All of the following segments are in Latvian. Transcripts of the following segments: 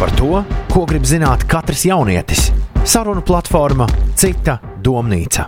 Par to, ko grib zināt katrs jaunietis. Sarunu platforma Cita domnīca.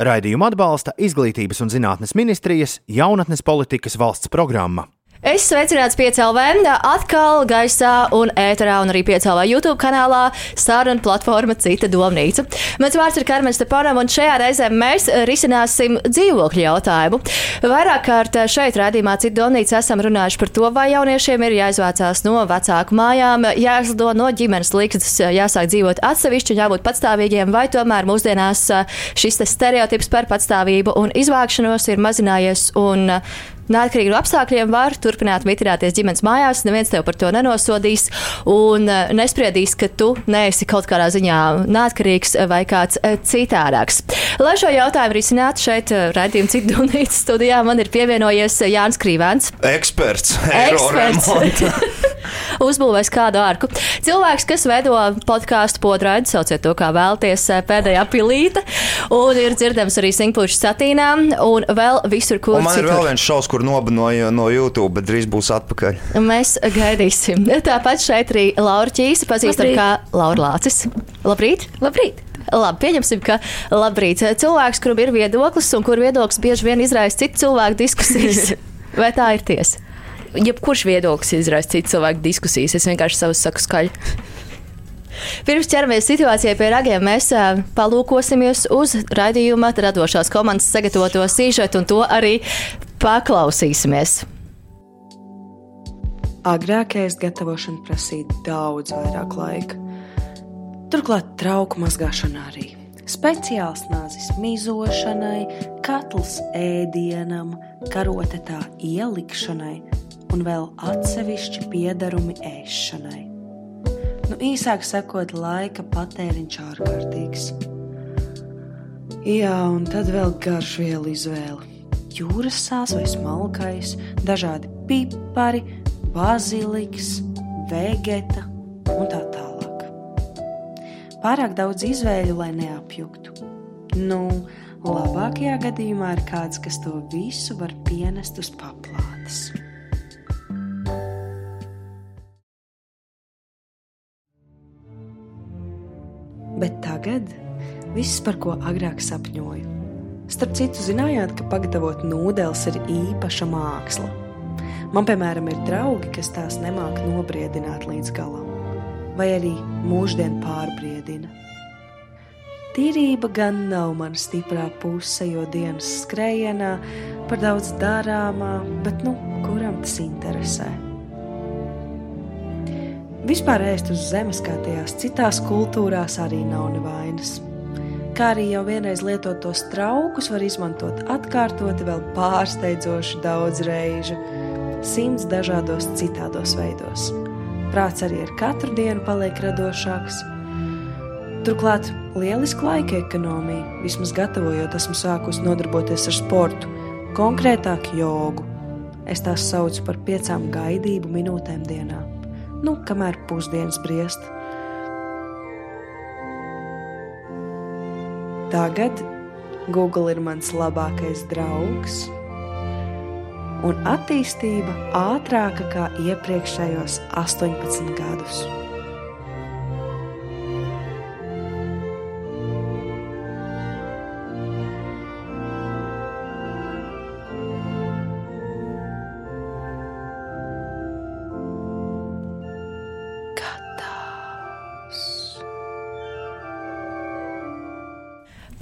Raidījumu atbalsta Izglītības un zinātnes ministrijas jaunatnes politikas valsts programma. Es sveicināts piecēlē, atkal gaisā un ēterā, un arī piecēlē YouTube kanālā saruna platforma Cita domnīca. Mans vārds ir Karmens Stepanam, un šajā reizē mēs risināsim dzīvokļu jautājumu. Vairāk kārt šeit rādījumā Cita domnīca esam runājuši par to, vai jauniešiem ir jāizvācās no vecāku mājām, jāizlido no ģimenes līgstas, jāsāk dzīvot atsevišķi, jābūt patstāvīgiem, vai tomēr mūsdienās šis stereotips par patstāvību un izvākšanos ir mazinājies. Un Neatkarīgi no apstākļiem var turpināt mitināties ģimenes mājās. Neviens tev par to nenosodīs un eh, nespriedīs, ka tu neesi kaut kādā ziņā neatkarīgs vai kāds eh, citādāks. Lai šo jautājumu risinātu šeit, eh, redzējuma citu dunītas studijā, man ir pievienojies Jānis Krīvēns. Eksperts. Eksperts. Uzbūvēs kādu ārku. Cilvēks, kas veido podkāstu podraidi, sauciet to kā vēlties, pēdējā pilīte, un ir dzirdams arī Singpūšu satīnā, un vēl visur, kur. Un man citur. ir vēl viens šaus, kur nobanoja no YouTube, bet drīz būs atpakaļ. Mēs gaidīsim. Tāpat šeit arī Laura Čīsa, pazīstam kā Laura Lācis. Labrīt! Labrīt! Labi, pieņemsim, ka labrīt. cilvēks, kuram ir viedoklis un kur viedoklis bieži vien izraisa citu cilvēku diskusijas. Vai tā ir tiesa? Jebkurš viedoklis izraisa citu cilvēku diskusijas. Es vienkārši savus saku skaļi. Pirms ķeramies situācijai pie ragiem, mēs palūkosimies uz raidījuma radošās komandas sagatavoto sižetu un to arī paklausīsimies. Agrākais gatavošana prasīja daudz vairāk laika. Turklāt trauku mazgāšana arī. Speciāls nāzis mizošanai, katls ēdienam, karote tā ielikšanai un vēl atsevišķi piedarumi ēšanai. Nu, īsāk sakot, laika patēriņš ārkārtīgs. Jā, un tad vēl garšvielu izvēle. Jūras sāls vai smalkais, dažādi pipari, baziliks, vegeta un tā tālāk. Pārāk daudz izvēļu, lai neapjuktu. Nu, labākajā gadījumā ir kāds, kas to visu var pienest uz paplātes. Bet tagad viss, par ko agrāk sapņoju. Starp citu, zinājāt, ka pagatavot nūdeles ir īpaša māksla. Man, piemēram, ir draugi, kas tās nemāk nobriedināt līdz galam, vai arī mūždien pārbriedina. Tīrība gan nav mana stiprā puse, jo dienas skrējienā par daudz darāmā, bet nu, kuram tas interesē? Vispār ēst uz zemes, kā tajās citās kultūrās, arī nav nevainas. Kā arī jau vienreiz lietotos traukus var izmantot atkārtoti vēl pārsteidzoši daudz reižu, simts dažādos citādos veidos. Prāts arī ar katru dienu paliek radošāks. Turklāt lieliski laika ekonomija, vismaz gatavojot, esmu sākusi nodarboties ar sportu, konkrētāk jogu. Es tās saucu par piecām gaidību minūtēm dienā nu, kamēr pusdienas briest. Tagad Google ir mans labākais draugs, un attīstība ātrāka kā iepriekšējos 18 gadus.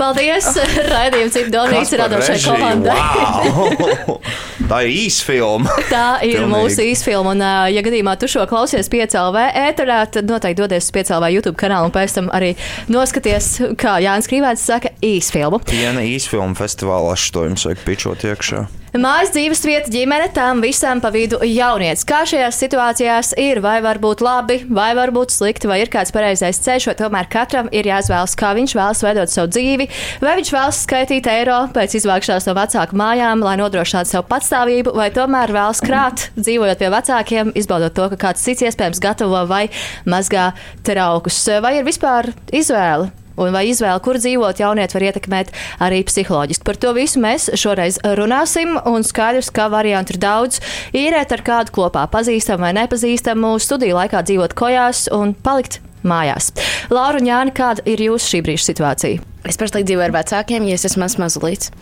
Paldies! Raidījums ir Donīts radošai komandai. Wow! Tā ir īsfilma. Tā ir Pilnīgi. mūsu īsfilma. Un, ja gadījumā tu šo klausies piecēlvē ēterā, tad noteikti dodies uz piecēlvē YouTube kanālu un pēc tam arī noskaties, kā Jānis Krīvēts saka, īsfilmu. Viena īsfilma festivālā šo jums vajag pičot iekšā. Mājas dzīves vieta, ģimene, tam visam pa vidu jaunietis. Kā šajās situācijās ir, vai var būt labi, vai var būt slikti, vai ir kāds pareizais ceļš, vai tomēr katram ir jāizvēlas, kā viņš vēlas veidot savu dzīvi, vai viņš vēlas skaitīt eiro pēc izvākšanās no vecāku mājām, lai nodrošinātu savu patstāvību, vai tomēr vēlas krāt, dzīvojot pie vecākiem, izbaudot to, ka kāds cits iespējams gatavo vai mazgā traukus. Vai ir vispār izvēle? Un vai izvēle, kur dzīvot, jaunieti var ietekmēt arī psiholoģiski. Par to visu mēs šoreiz runāsim. Un skaidrs, ka variantu ir daudz. Īrēt ar kādu kopā, pazīstamu vai nepazīstamu, studiju laikā dzīvot kojās un palikt mājās. Laura un Jāni, kāda ir jūsu šī brīža situācija? Es pašlaik dzīvoju ar vecākiem, ja es esmu mazs mazulīts.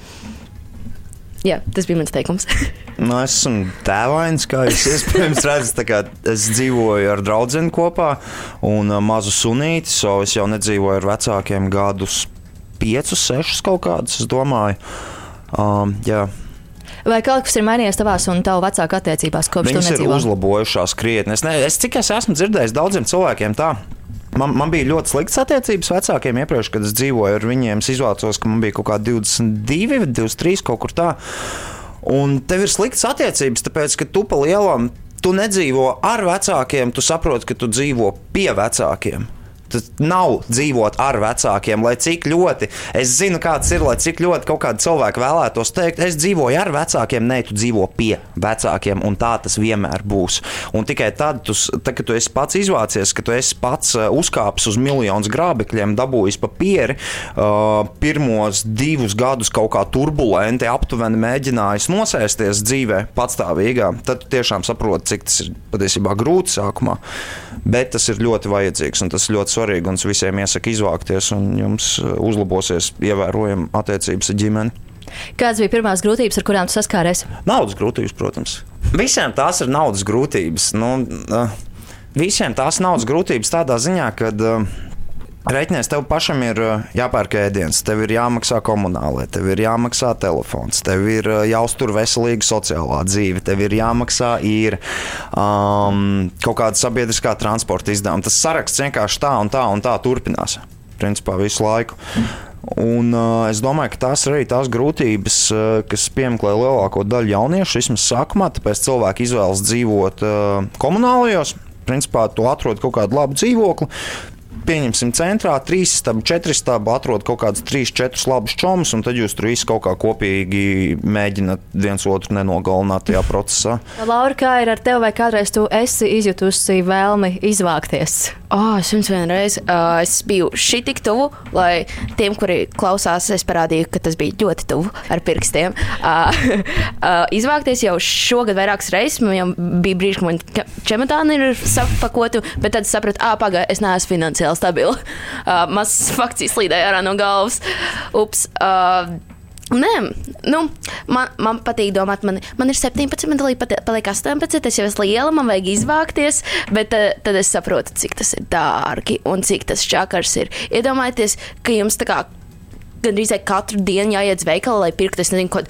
Jā, tas bija mans teikums. Nu, es esmu tēvains, kā jūs iespējams redzat. Es dzīvoju ar draugu kopā un uh, mazu sunīti. So es jau nedzīvoju ar vecākiem gadus, piecus, sešus kaut kādus. Es domāju, um, jā. Vai kaut kas ir mainījies tavās un tavu vecāku attiecībās kopš Viņas tu ir uzlabojušās krietni. Es, ne, es cik es esmu dzirdējis daudziem cilvēkiem tā. Man, man bija ļoti slikts attiecības vecākiem iepriekš, kad es dzīvoju ar viņiem. Es izvācos, ka man bija kaut kādi 22, 23 kaut kur tā. Un tev ir slikts attiecības, tāpēc ka tu pa lielam tu nedzīvo ar vecākiem, tu saproti, ka tu dzīvo pie vecākiem. Nav dzīvot ar vecākiem, lai cik ļoti es zinu, kāds ir, lai cik ļoti kaut kāda cilvēka vēlētos teikt, es dzīvoju ar vecākiem, nē, tu dzīvo pie vecākiem, un tā tas vienmēr būs. Un tikai tad, tu, tad kad tu esi pats izvācies, ka tu esi pats uh, uzkāpis uz miljonus grābekļiem, dabūjis papīri, uh, pirmos divus gadus kaut kā turbulenti, aptuveni mēģinājis nosēsties dzīvē patstāvīgā, tad tu tiešām saproti, cik tas ir patiesībā grūti sākumā. Bet tas ir ļoti vajadzīgs un tas ļoti svarīgi. Un es visiem iesaku izvākties, un jums uh, uzlabosies ievērojami attiecības ar ģimeni. Kādas bija pirmās grūtības, ar kurām saskāries? Naudas grūtības, protams. Visiem tās ir naudas grūtības. Nu, uh, visiem tās naudas grūtības tādā ziņā, ka. Uh, Reiķinies, tev pašam ir uh, jāpērk ēdiens, tev ir jāmaksā komunālē, tev ir jāmaksā telefons, tev ir uh, jāuztur veselīga sociālā dzīve, tev ir jāmaksā īri um, kaut kāda sabiedriskā transporta izdevuma. Tas saraksts vienkārši tā un tā un tā turpinās. Principā visu laiku. Un, uh, es domāju, ka tās ir arī tās grūtības, uh, kas piemeklē lielāko daļu jauniešu. Vismaz sākumā, tāpēc cilvēki izvēlas dzīvot uh, komunālajos. Principā tu atrod kaut kādu labu dzīvokli. Pieņemsim, centrā trīs stabu, četri stabu, atrod kaut kādus trīs, četrus labus čomus, un tad jūs tur visi kaut kā kopīgi mēģināt viens otru nenogalināt tajā procesā. Laura, kā ir ar tevi, vai kādreiz tu esi izjutusi vēlmi izvākties? Oh, es jums vienreiz uh, es biju šī tik tuvu, lai tiem, kuri klausās, es parādīju, ka tas bija ļoti tuvu ar pirkstiem. Uh, uh, izvākties jau šogad vairākas reizes. Man jau bija brīži, kad man čemodāni ir sapakoti, bet tad sapratu, ah, pagaidi, es neesmu finansiāli stabila. Uh, Mazs fakts izslīdēja ārā no galvas. Ups! Uh, Nē, nu, man, man patīk domāt, man, man ir 17, man pat- paliek 18, es jau esmu liela, man vajag izvākties, bet uh, tad es saprotu, cik tas ir dārgi un cik tas čakars ir. Iedomājieties, ka jums tā kā gandrīz katru dienu jāiet uz veikalu, lai pirktu, es nezinu, ko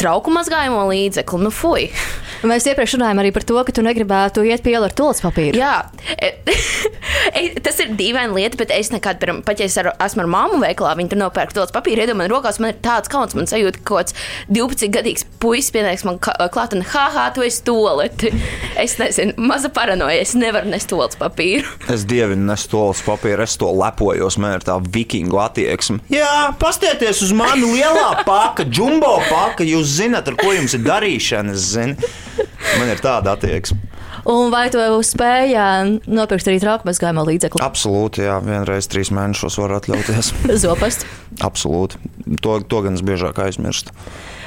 trauku mazgājumu līdzekli. Nu, fuj! Mēs iepriekš runājām arī par to, ka tu negribētu iet pielu ar tolts papīru. Jā, e- tas ir dīvaina lieta, bet es nekad, piram, pat ja es ar, esmu ar māmu veikalā, viņa tur nopērk tos papīru, iedomājos, man rokās man ir tāds kauns, man sajūta, ka kaut kāds 12 gadīgs puisis pienāks man klāt un haha, tu esi toleti. Es nezinu, maza paranoja, es nevaru nest tolets papīru. Es dievinu nestolas papīru, es to lepojos, man ir tā vikingu attieksme. Jā, pastieties uz mani lielā paka, jumbo paka, jūs zinat, ar ko jums ir darīšana, es zinu. Man ir tāda attieksme. Un vai tu spēji nopirkt arī trauku mazgājumu līdzekli? Absolūti, jā, vienreiz trīs mēnešos var atļauties. Zopastu. Absolūti. To, to gan es biežāk aizmirstu.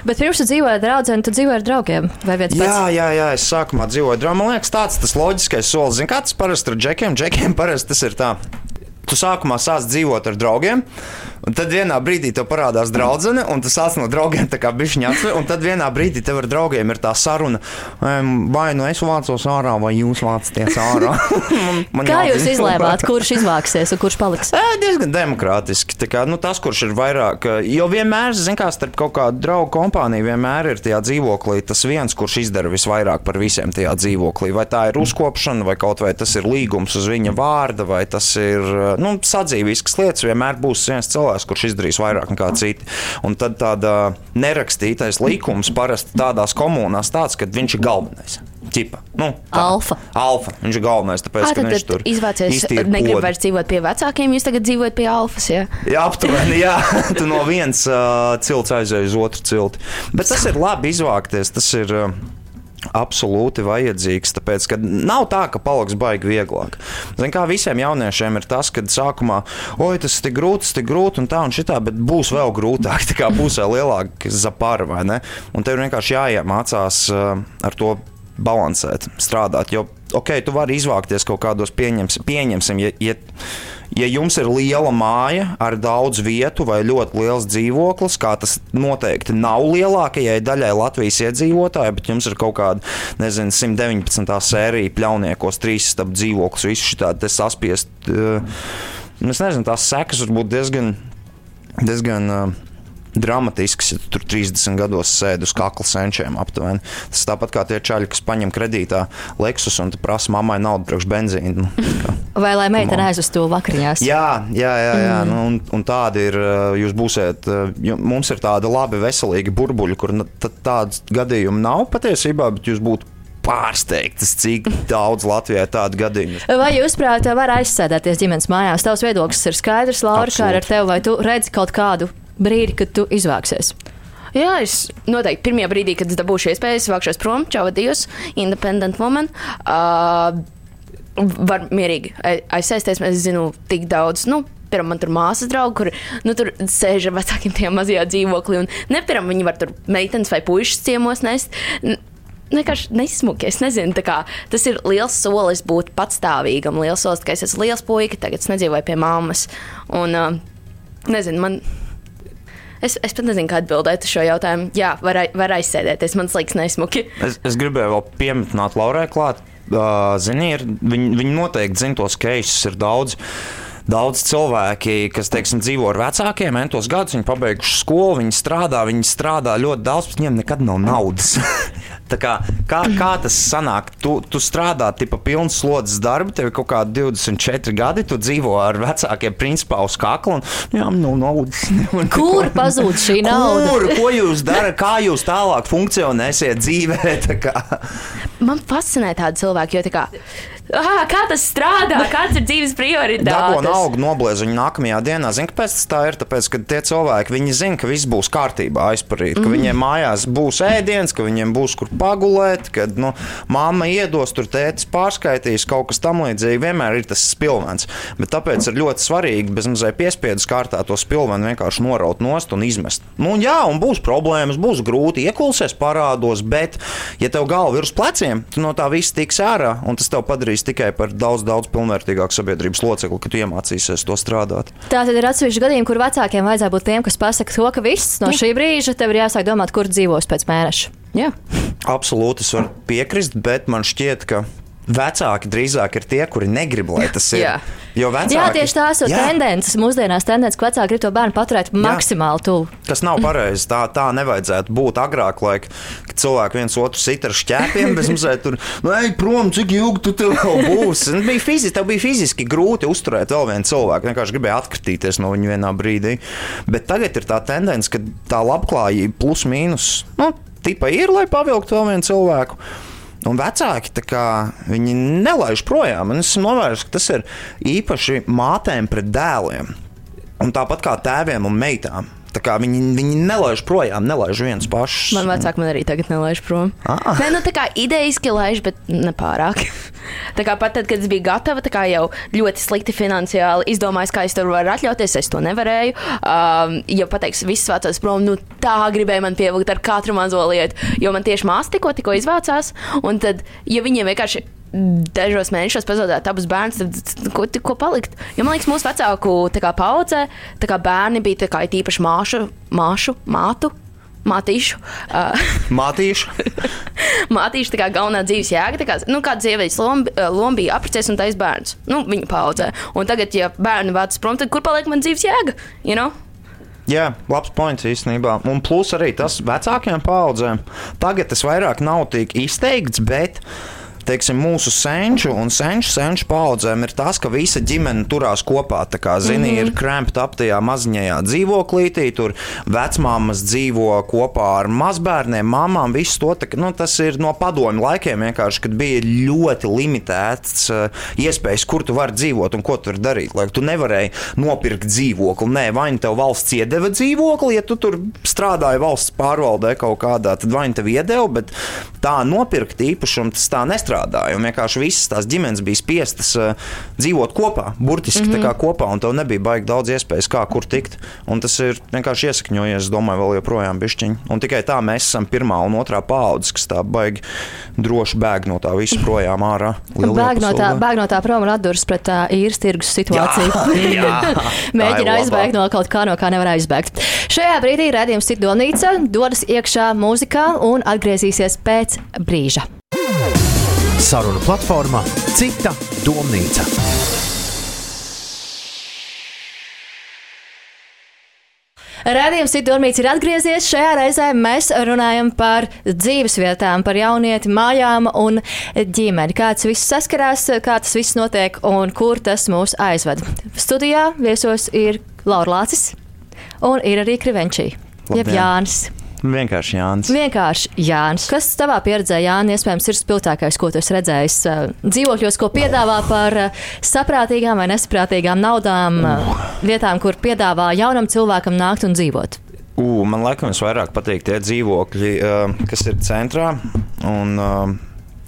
Bet pirms tu dzīvoji ar draugiem, tu dzīvoji ar draugiem vai viens pats? Jā, jā, jā, es sākumā dzīvoju drāmā. Man liekas, tāds tas loģiskais solis. Zini, kā tas parasti ir džekiem? Džekiem parasti tas ir tā. Tu sākumā sāc dzīvot ar draugiem, un tad vienā brīdī tev parādās draudzene, un tu sāc no draugiem tā kā bišķiņa atver, un tad vienā brīdī tev ar draugiem ir tā saruna, vai nu es vācos ārā, vai jūs vācaties ārā. Man- man Kā jūs izlēmāt, kurš izvāksies un kurš paliks? Ē, diezgan demokrātiski. Kā, nu, tas, kurš ir vairāk, jo vienmēr, zināmā mērā, starp kaut kādu draugu kompāniju, vienmēr ir tajā dzīvoklī tas viens, kurš izdara visvairāk par visiem tajā dzīvoklī. Vai tā ir uzkopšana, vai kaut vai tas ir līgums uz viņa vārda, vai tas ir nu, sadzīvisks lietas. Vienmēr būs viens cilvēks, kurš izdarīs vairāk nekā citi. Un tad tāda nerakstītais likums parasti tādās komunās tāds, ka viņš ir galvenais. Ķipa, nu, tā. Alfa. Alfa. Viņš ir galvenais, tāpēc, ka tad, viņš tur izvācies, negribu vairs dzīvot pie vecākiem, jūs tagad dzīvojat pie alfas, jā? Jā, aptuveni, jā. Tu no vienas uh, cilts aizēji uz otru cilti. Bet tas ir labi izvākties. Tas ir. Uh, absolūti vajadzīgs. Tāpēc, ka nav tā, ka paliks baigi vieglāk. Zin, kā visiem jauniešiem ir tas, ka sākumā, oi, tas ir grūti, tas ir grūti un tā un šitā, bet būs vēl grūtāk, tā kā būs vēl lielāka zapara, vai ne? Un tev vienkārši jāiemācās uh, ar to balansēt, strādāt. Jo, ok, tu vari izvākties kaut kādos pieņems, pieņemsim, ja, ja Ja jums ir liela māja ar daudz vietu vai ļoti liels dzīvoklis, kā tas noteikti nav lielākajai daļai Latvijas iedzīvotāju, bet jums ir kaut kāda, nezinu, 119. sērija pļauniekos, trīs stāv dzīvoklis, visu šitādi saspiest. Uh, es nezinu, tās sekas var būt diezgan, diezgan uh, dramatisks, ja tu tur 30 gados sēdi uz kakla senčiem aptuveni. Tas tāpat kā tie čaļi, kas paņem kredītā Lexus un prasa mammai naudu priekš benzīna. Nu, Vai lai meitene aizvest to vakariņās? Jā, jā, jā. jā. Mm. Nu, un, un tādi ir, jūs būsiet, mums ir tādi labi, veselīgi burbuļi, kur tādas gadījumi nav patiesībā, bet jūs būtu pārsteigtas, cik daudz Latvijā ir tādu gadījumu. Vai jūs, prāt, var aizsēdēties ģimenes mājās? Tavs viedoklis ir skaidrs, Laura, kā ar tevi, vai tu redzi kaut kādu brīdi, kad tu izvāksies? Jā, es noteikti pirmajā brīdī, kad es dabūšu iespēju, es vākšos prom, čau, Dievs, independent woman. Uh, var mierīgi aizsēsties, es zinu tik daudz. Nu, Piemēram, man tur māsas draugi, kur nu, tur sēž ar vecākiem tajā mazajā dzīvoklī. Nepiemēram, viņi var tur meitenes vai puikas ciemos nest. Vienkārši nesmuki. Es nezinu, kā, tas ir liels solis būt patstāvīgam. Liels solis, ka es esmu liels puika, tagad es nedzīvoju pie mammas. Un, uh, nezinu, man Es, es pat nezinu, kā atbildēt uz šo jautājumu. Jā, var, var aizsēdēties. Man liekas, nesmuki. Es, es gribēju vēl pieminēt Laurai klāt. Uh, zini, ir, viņi, viņi noteikti zina tos keisus, ir daudz. Daudz cilvēki, kas teiksim, dzīvo ar vecākiem, entos gadus, viņi pabeiguši skolu, viņi strādā, viņi strādā ļoti daudz, bet viņiem nekad nav naudas. Kā, kā, kā tas sanāk? Tu, tu strādā tipa pilns slodzes darbu, tev ir kaut kādi 24 gadi, tu dzīvo ar vecākiem principā uz kakla un jā, nu, naudas. Kur pazūd šī nauda? Kur, ko jūs darat, kā jūs tālāk funkcionēsiet dzīvē? Tā Man fascinē tādi cilvēki, jo tā kā Ah, kā tas strādā? Kāds ir dzīves prioritātes? Dabūna auga nobliez viņu nākamajā dienā. Zini, kāpēc tas tā ir? Tāpēc, ka tie cilvēki, viņi zina, ka viss būs kārtībā aizparīt, ka mm. viņiem mājās būs ēdiens, ka viņiem būs kur pagulēt, kad nu, mamma iedos, tur tētis pārskaitīs kaut kas tam līdzīgs. Vienmēr ir tas spilvens. Bet tāpēc ir ļoti svarīgi bez mazai piespiedu kārtā to spilvenu vienkārši noraut nost un izmest. Nu, jā, un būs problēmas, būs grūti iekulsies parādos, bet, ja tev galva ir uz pleciem, tu no tā viss tiks ārā un tas tev padarīs padarīs tikai par daudz, daudz pilnvērtīgāku sabiedrības locekli, kad iemācīsies to strādāt. Tā tad ir atsevišķi gadījumi, kur vecākiem vajadzētu būt tiem, kas pasaka to, ka viss no šī brīža tev ir jāsāk domāt, kur dzīvos pēc mēneša. Jā. Absolūti, es varu piekrist, bet man šķiet, ka vecāki drīzāk ir tie, kuri negrib, lai tas ir. Jā. Jo vecāki, jā, tieši tās ir tendences. Mūsdienās tendences, ka vecāki grib to bērnu paturēt jā. maksimāli tuvu. Tas nav pareizi. Tā, tā nevajadzētu būt agrāk, lai cilvēki viens otru sit ar šķēpiem, bez mazliet tur, nu, ej, prom, cik ilgi tu tur vēl būsi. Nu, bija fiziski, tev bija fiziski grūti uzturēt vēl vienu cilvēku. Vienkārši gribēja atkritīties no viņa vienā brīdī. Bet tagad ir tā tendence, ka tā labklājība plus mīnus, nu, tipa ir, lai pavilktu vēl vienu cilvēku. Un vecāki kā, nelaiž projām. Un es esmu novērsis, ka tas ir īpaši mātēm pret dēliem. Un tāpat kā tēviem un meitām. Viņi, viņi nelaiž projām, nelaiž viens pašs. Man vecāki man arī tagad nelaiž prom. Ah. Nē, nu tā kā idejiski laiž, bet ne pārāk. tā kā pat tad, kad es biju gatava, tā kā jau ļoti slikti finansiāli izdomājis, kā es tur varu atļauties, es to nevarēju. Um, ja pateiks, viss vācās prom, nu tā gribēja man pievilkt ar katru mazo lietu, jo man tieši māsa tikko, tikko izvācās. Un tad, ja viņiem vienkārši dažos mēnešos pazaudēt abus bērnus, tad ko, ko palikt? Jo man liekas, mūsu vecāku paudzē bērni bija kā, īpaši māšu, māšu, mātu. Mātīšu. Uh, Mātīšu. Mātīšu tā kā galvenā dzīves jēga. Kā, nu, kāda sievietes loma, bija apprecēs un taisa bērns. Nu, viņa paudzē. Un tagad, ja bērni vāc prom, tad kur paliek man dzīves jēga? You know? Jā, labs points īstenībā. Un plus arī tas vecākiem paudzēm. Tagad tas vairāk nav tik izteikts, bet uh, teiksim, mūsu senču un senču, senču paudzēm ir tas, ka visa ģimene turās kopā. Tā kā, zini, mm -hmm. ir krempta ap tajā maziņajā dzīvoklītī, tur vecmāmas dzīvo kopā ar mazbērniem, mamām, to. Tā, nu, tas ir no padomju laikiem vienkārši, kad bija ļoti limitēts uh, iespējas, kur tu vari dzīvot un ko tu vari darīt. Lai tu nevarēji nopirkt dzīvokli. Nē, vai nu tev valsts iedeva dzīvokli, ja tu tur strādāji valsts pārvaldē kaut kādā, tad vai nu tev iedeva, bet tā nopirkt īpašumu tas tā nestrādāja. Un vienkārši visas tās ģimenes bija spiestas uh, dzīvot kopā, burtiski mm -hmm. tā kā kopā, un tev nebija baigi daudz iespējas, kā kur tikt. Un tas ir vienkārši iesakņojies, es domāju, vēl joprojām bišķiņi. Un tikai tā mēs esam pirmā un otrā paudze, kas tā baigi droši bēg no tā visa projām ārā. Bēg no, tā, bēg no tā prom un atduras pret tā īres tirgus situāciju. Jā, jā, Mēģina aizbēgt no kaut kā, no kā nevar aizbēgt. Šajā brīdī redzējums ir domnīca, dodas iekšā mūzikā un atgriezīsies pēc brīža. Saruna platformā Cita domnīca. Radījums Sidormīts ir atgriezies. Šajā reizē mēs runājam par dzīvesvietām, par jaunieti, mājām un ģimeni. Kā tas viss saskarās, kā tas viss notiek un kur tas mūs aizved. Studijā viesos ir Laura Lācis un ir arī Krivenčī, jeb Jānis. Vienkārši Jānis. Vienkārši Jānis. Kas tavā pieredzē, Jānis, iespējams, ir spilgtākais, ko tu esi redzējis dzīvokļos, ko piedāvā par saprātīgām vai nesaprātīgām naudām, uh. vietām, kur piedāvā jaunam cilvēkam nākt un dzīvot? Uh, man laikam visvairāk patīk tie dzīvokļi, kas ir centrā un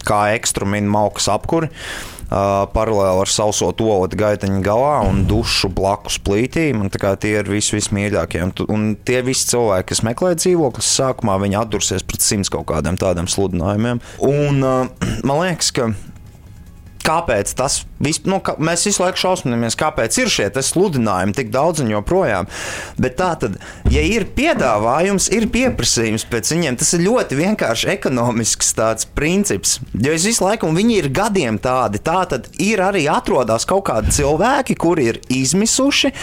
kā ekstra min maukas apkuri uh, paralēli ar sauso toaletu gaiteņu galā un dušu blakus plītīm. Tie ir visi vismīļākie. Un, un tie visi cilvēki, kas meklē dzīvokļus, sākumā viņi atdursies pret simts kaut kādiem tādiem sludinājumiem. Un man liekas, ka kāpēc tas vis, nu, ka mēs visu laiku šausminamies, kāpēc ir šie sludinājumi tik daudz un joprojām. Bet tā tad, ja ir piedāvājums, ir pieprasījums pēc viņiem, tas ir ļoti vienkārši ekonomisks tāds princips. Jo es visu laiku, un viņi ir gadiem tādi, tā tad ir arī atrodas kaut kādi cilvēki, kuri ir izmisuši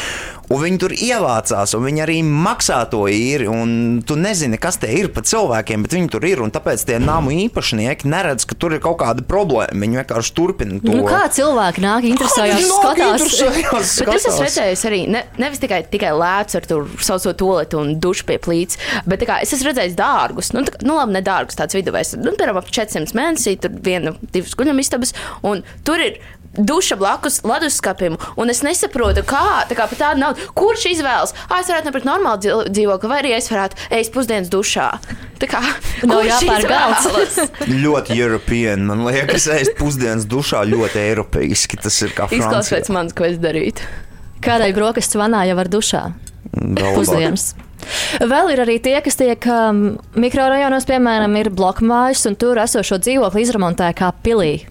Un viņi tur ievācās, un viņi arī maksā to īri. Tu nezini, kas tie ir pa cilvēkiem, bet viņi tur ir. Tāpēc tie namu īpašnieki neredz, ka tur ir kaut kāda problēma. Viņi vienkārši turpina to. Nu, kā cilvēki nāk, interesējās, skatās. Skatās. Bet es esmu redzējis arī ne, nevis tikai, tikai lēts ar sauso toaletu un dušu pie plīts, bet kā, es esmu redzējis dārgus. Nu, tā, nu labi, nedārgus tāds viduvējs. Nu, piemēram, ap 400 mēnesī tur viena, divas guļamistabas, un tur ir duša blakus leduskapim, un es nesaprotu, kā, tā kā par tādu naudu, kurš izvēlas, ah, es varētu nopirkt normālu dzīvokli, vai arī es varētu ēst pusdienas dušā. Tā kā nav jāpērk galds. ļoti European, man liekas, ēst pusdienas dušā ļoti eiropeiski. Tas ir kā Izklausās pēc manis, ko es darītu. Kādēļ brokastis vanā jau var dušā? Pusdienas. Vēl ir arī tie, kas tiek um, mikrorajonos, piemēram, ir blokmājas, un tur esošo dzīvokli izremontē kā pilī.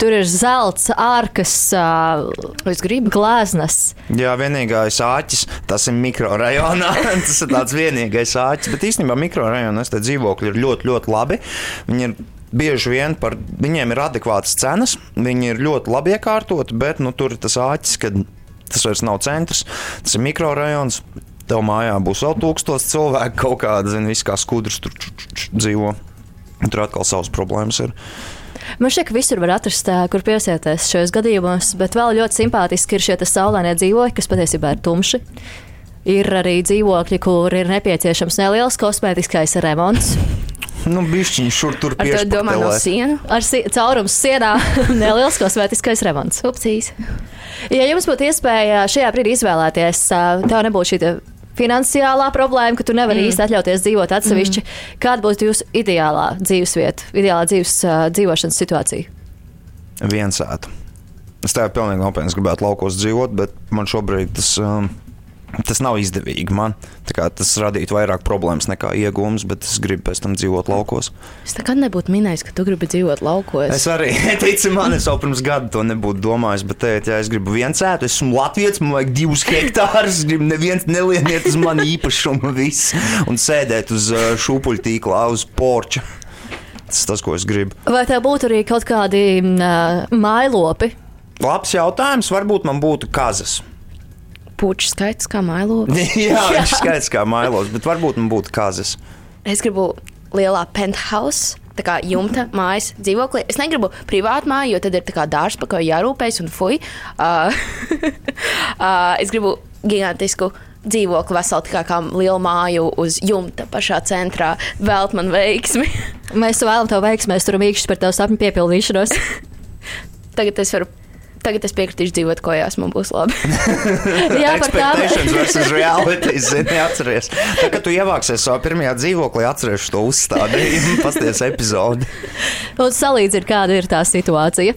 Tur ir zelts, ārkas, uh, glāznas. Jā, vienīgais āķis, tas ir mikrorajonā. tas ir tāds vienīgais āķis. Bet īstenībā mikrorajonos tie dzīvokļi ir ļoti, ļoti labi. Viņi ir bieži vien par viņiem ir adekvātas cenas, viņi ir ļoti labi iekārtoti, bet nu, tur ir tas āķis, ka tas vairs nav centrs, tas ir mikrorajons. Tev mājā būs vēl tūkstoši cilvēku, kaut kāda, zina, viss kā skudrs tur dzīvo. Tur atkal savas problēmas ir. Man šķiet, ka visur var atrast, kur piesieties šajos gadījumos, bet vēl ļoti simpātiski ir šie saulēnie dzīvokļi, kas patiesībā ir tumši. Ir arī dzīvokļi, kur ir nepieciešams neliels kosmētiskais remonts. Nu, bišķiņš šur tur pieši. Ar domā no sienu? Ar si caurums sienā neliels kosmētiskais remonts. Upcīs. Ja jums būtu iespēja šajā brīdī izvēlēties, tev nebūtu šī finansiālā problēma, ka tu nevari mm. īsti atļauties dzīvot atsevišķi. Mm. Kāda būtu jūsu ideālā dzīvesvieta, ideālā dzīves, uh, dzīvošanas situācija? Viensētu. Es tev pilnīgi nopietni gribētu laukos dzīvot, bet man šobrīd tas. Um, Tas nav izdevīgi man. Tas radītu vairāk problēmas nekā iegūmus, bet es gribu pēc tam dzīvot laukos. Es nekad nebūtu minējis, ka tu gribi dzīvot laukos. Es arī teicu, man es jau pirms gada to nebūtu domājis. Bet, teikt, ja es gribu viens ēt, es esmu Latvijas, man vajag divus hektārus. Es gribu neviens nelieniet uz mani īpašumu visu un sēdēt uz uh, šūpuļtīklā, uz porča. Tas tas, ko es gribu. Vai tev būtu arī kaut kādi uh, mājlopi? Labs jautājums. Varbūt man būtu kazas puķu skaits kā mailos. Jā, viņš skaits kā mailos, bet varbūt man būtu kazas. Es gribu lielā penthouse tā kā jumta mājas dzīvoklī. Es negribu privātu māju, jo tad ir tā kā dārsts, pa ko jārūpējas un fuj. Uh, uh, es gribu gigantisku dzīvokli veselu kā, kā lielu māju uz jumta pašā centrā. Vēlt man veiksmi. Mēs vēlamies tev veiksmi, mēs turam īkšķi par tavu sapņu piepildīšanos. Tagad es varu. Tagad es piekritīšu dzīvot kājās, man būs labi. Jā, par. Expectations versus reality, zini, atceries. Tā, kad tu ievāksies savā pirmajā dzīvoklī, atceries to uzstādījumu, pasties epizodi. Un salīdzina, kāda ir tā situācija.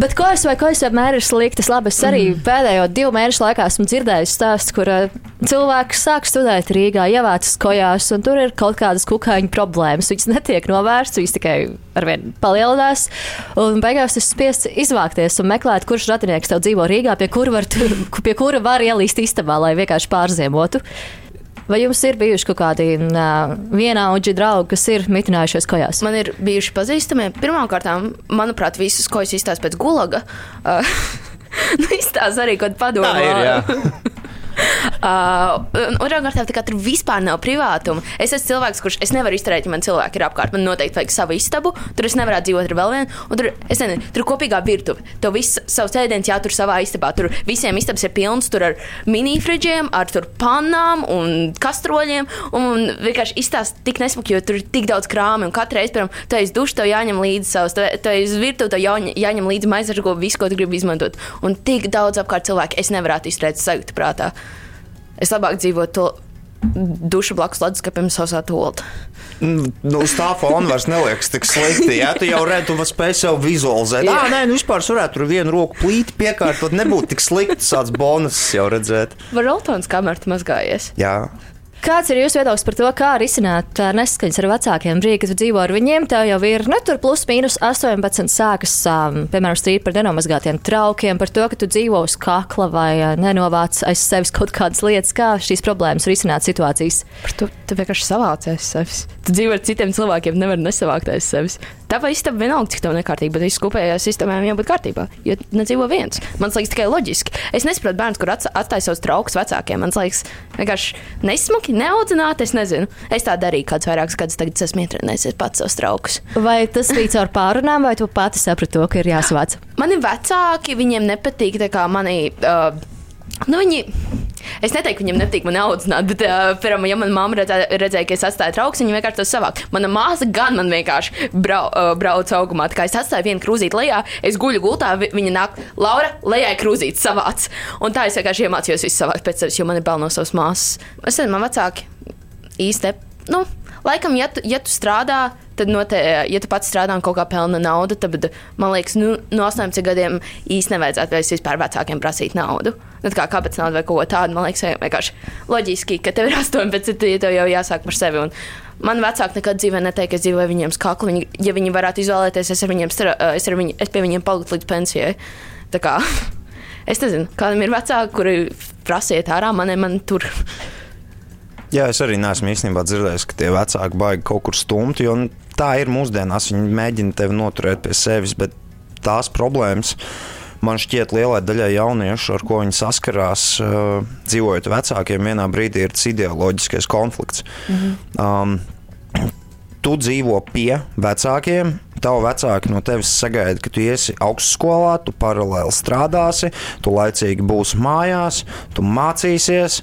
Bet ko es vai ko es vienmēr ir sliktas? Labi, es arī mm. pēdējo divu mēnešu laikā esmu dzirdējis stāstu, kur uh, cilvēks sāk studēt Rīgā, ievācas kojās, un tur ir kaut kādas kukaiņu problēmas. Viņas netiek novērstas, viņas tikai arvien palielinās. Un beigās tas spiests izvākties un meklēt, kurš radinieks tev dzīvo Rīgā, pie kura var, tu, pie kura var ielīst istabā, lai vienkārši pārziemotu. Vai jums ir bijuši kaut kādi uh, vienaudži draugi, kas ir mitinājušies kojās? Man ir bijuši pazīstami. Pirmkārt, manuprāt, visas kojas izstāsta pēc gulaga. Uh, nu, izstāsta arī kaut kādu padomu. Tā ir, jā. Uh, Otrā kārtā, tā kā tur vispār nav privātuma. Es esmu cilvēks, kurš es nevaru izturēt, ja man cilvēki ir apkārt. Man noteikti vajag savu istabu. Tur es nevaru dzīvot ar vēl vienu. Un tur, nezinu, tur kopīgā virtuve. Tev viss savs ēdiens jātur savā istabā. Tur visiem istabas ir pilns ar minifriģiem, ar pannām un kastroļiem. Un vienkārši izstāst tik nesmuki, jo tur ir tik daudz krāmu. Un katru reizi, piemēram, tu esi dušs, tev jāņem līdzi savs, tu esi virtuve, tev jāņem, jāņem līdzi maizargo visu, ko tu gribi izmantot. Un tik daudz apkārt cilvēku es nevarētu izturēt sajūtu prātā. Es labāk dzīvotu to dušu blakus leduskapim sausā tolta. Nu, uz tā fona vairs neliekas tik slikti. Jā, tu jau redzi, tu spēj sev vizualizēt. Jā, nē, nu vispār varētu tur vienu roku plīti piekārtot. Nebūtu tik slikti tāds bonus jau redzēt. Var Roltons kamerā mazgājies? Jā. Kāds ir jūsu viedoklis par to, kā risināt nesaskaņas ar vecākiem? Brīdī, kad dzīvo ar viņiem, tev jau ir ne tur plus mīnus 18 sākas, um, piemēram, strīd par nenomazgātiem traukiem, par to, ka tu dzīvo uz kakla vai nenovāc aiz sevis kaut kādas lietas, kā šīs problēmas risināt situācijas. Par to tu vienkārši savāc aiz sevis. Tu dzīvo ar citiem cilvēkiem, nevar nesavākt aiz sevis. Tava istaba vienalga, cik tev nekārtīga, bet viss kopējās istabām jābūt kārtībā, jo nedzīvo viens. Man liekas, tikai loģiski. Es nesaprotu bērnus, kur atstāja savus traukus vecākiem. Man liekas, vienkārši nesmuki, neaudzināti. Es nezinu. Es tā darīju kādus vairākus gadus, tagad esmu ietrenējies pats savus traukus. Vai tas bija caur pārunām, vai tu pati saprati to, ka ir jāsavāc? Mani vecāki, viņiem nepatīk tā kā manī. Uh, Nu, viņi, es neteiktu, viņam nepatīk man audzināt, bet, uh, piemēram, ja manā mamma redzē, redzēja, ka es atstāju trauks, viņa vienkārši to savāk. Mana māsa gan man vienkārši brau, uh, brauc augumā. Tā kā es atstāju vienu krūzīti lejā, es guļu gultā, vi- viņa nāk, Laura, lejā krūzīti savāc. Un tā es vienkārši iemācījos visu savākt pēc sevis, jo man ir bail no savas māsas. Es nezinu, man vecāki īsti, nu, laikam, ja tu, ja tu strādā. Tad, note, ja tu pats strādā un kaut kā pelna naudu, tad, man liekas, nu, no 18 gadiem īstenībā nevajadzētu vairs vispār vecākiem prasīt naudu. Nu, kā kāpēc naudu vai ko tādu, man liekas, vienkārši loģiski, ka tev ir 18, tad ja tev jau jāsāk par sevi. Un man vecāki nekad dzīvē neteica, ka es dzīvoju viņiem skakli. Viņi, ja viņi varētu izvēlēties, es, viņiem, stra- es, viņu, es pie viņiem paliktu līdz pensijai. Tā kā es nezinu, kādam ir vecāki, kuri prasiet ārā, man, man tur. Jā, es arī neesmu īstenībā dzirdējis, ka tie vecāki baigi kaut kur stumti. jo, nu, Tā ir mūsdienās. Viņi mēģina tevi noturēt pie sevis, bet tās problēmas man šķiet lielai daļai jauniešu, ar ko viņi saskarās, uh, dzīvojot vecākiem, vienā brīdī ir tas ideoloģiskais konflikts. Mhm. Um, tu dzīvo pie vecākiem. Tavu vecāki no tevis sagaida, ka tu iesi augstskolā, tu paralēli strādāsi, tu laicīgi būsi mājās, tu mācīsies,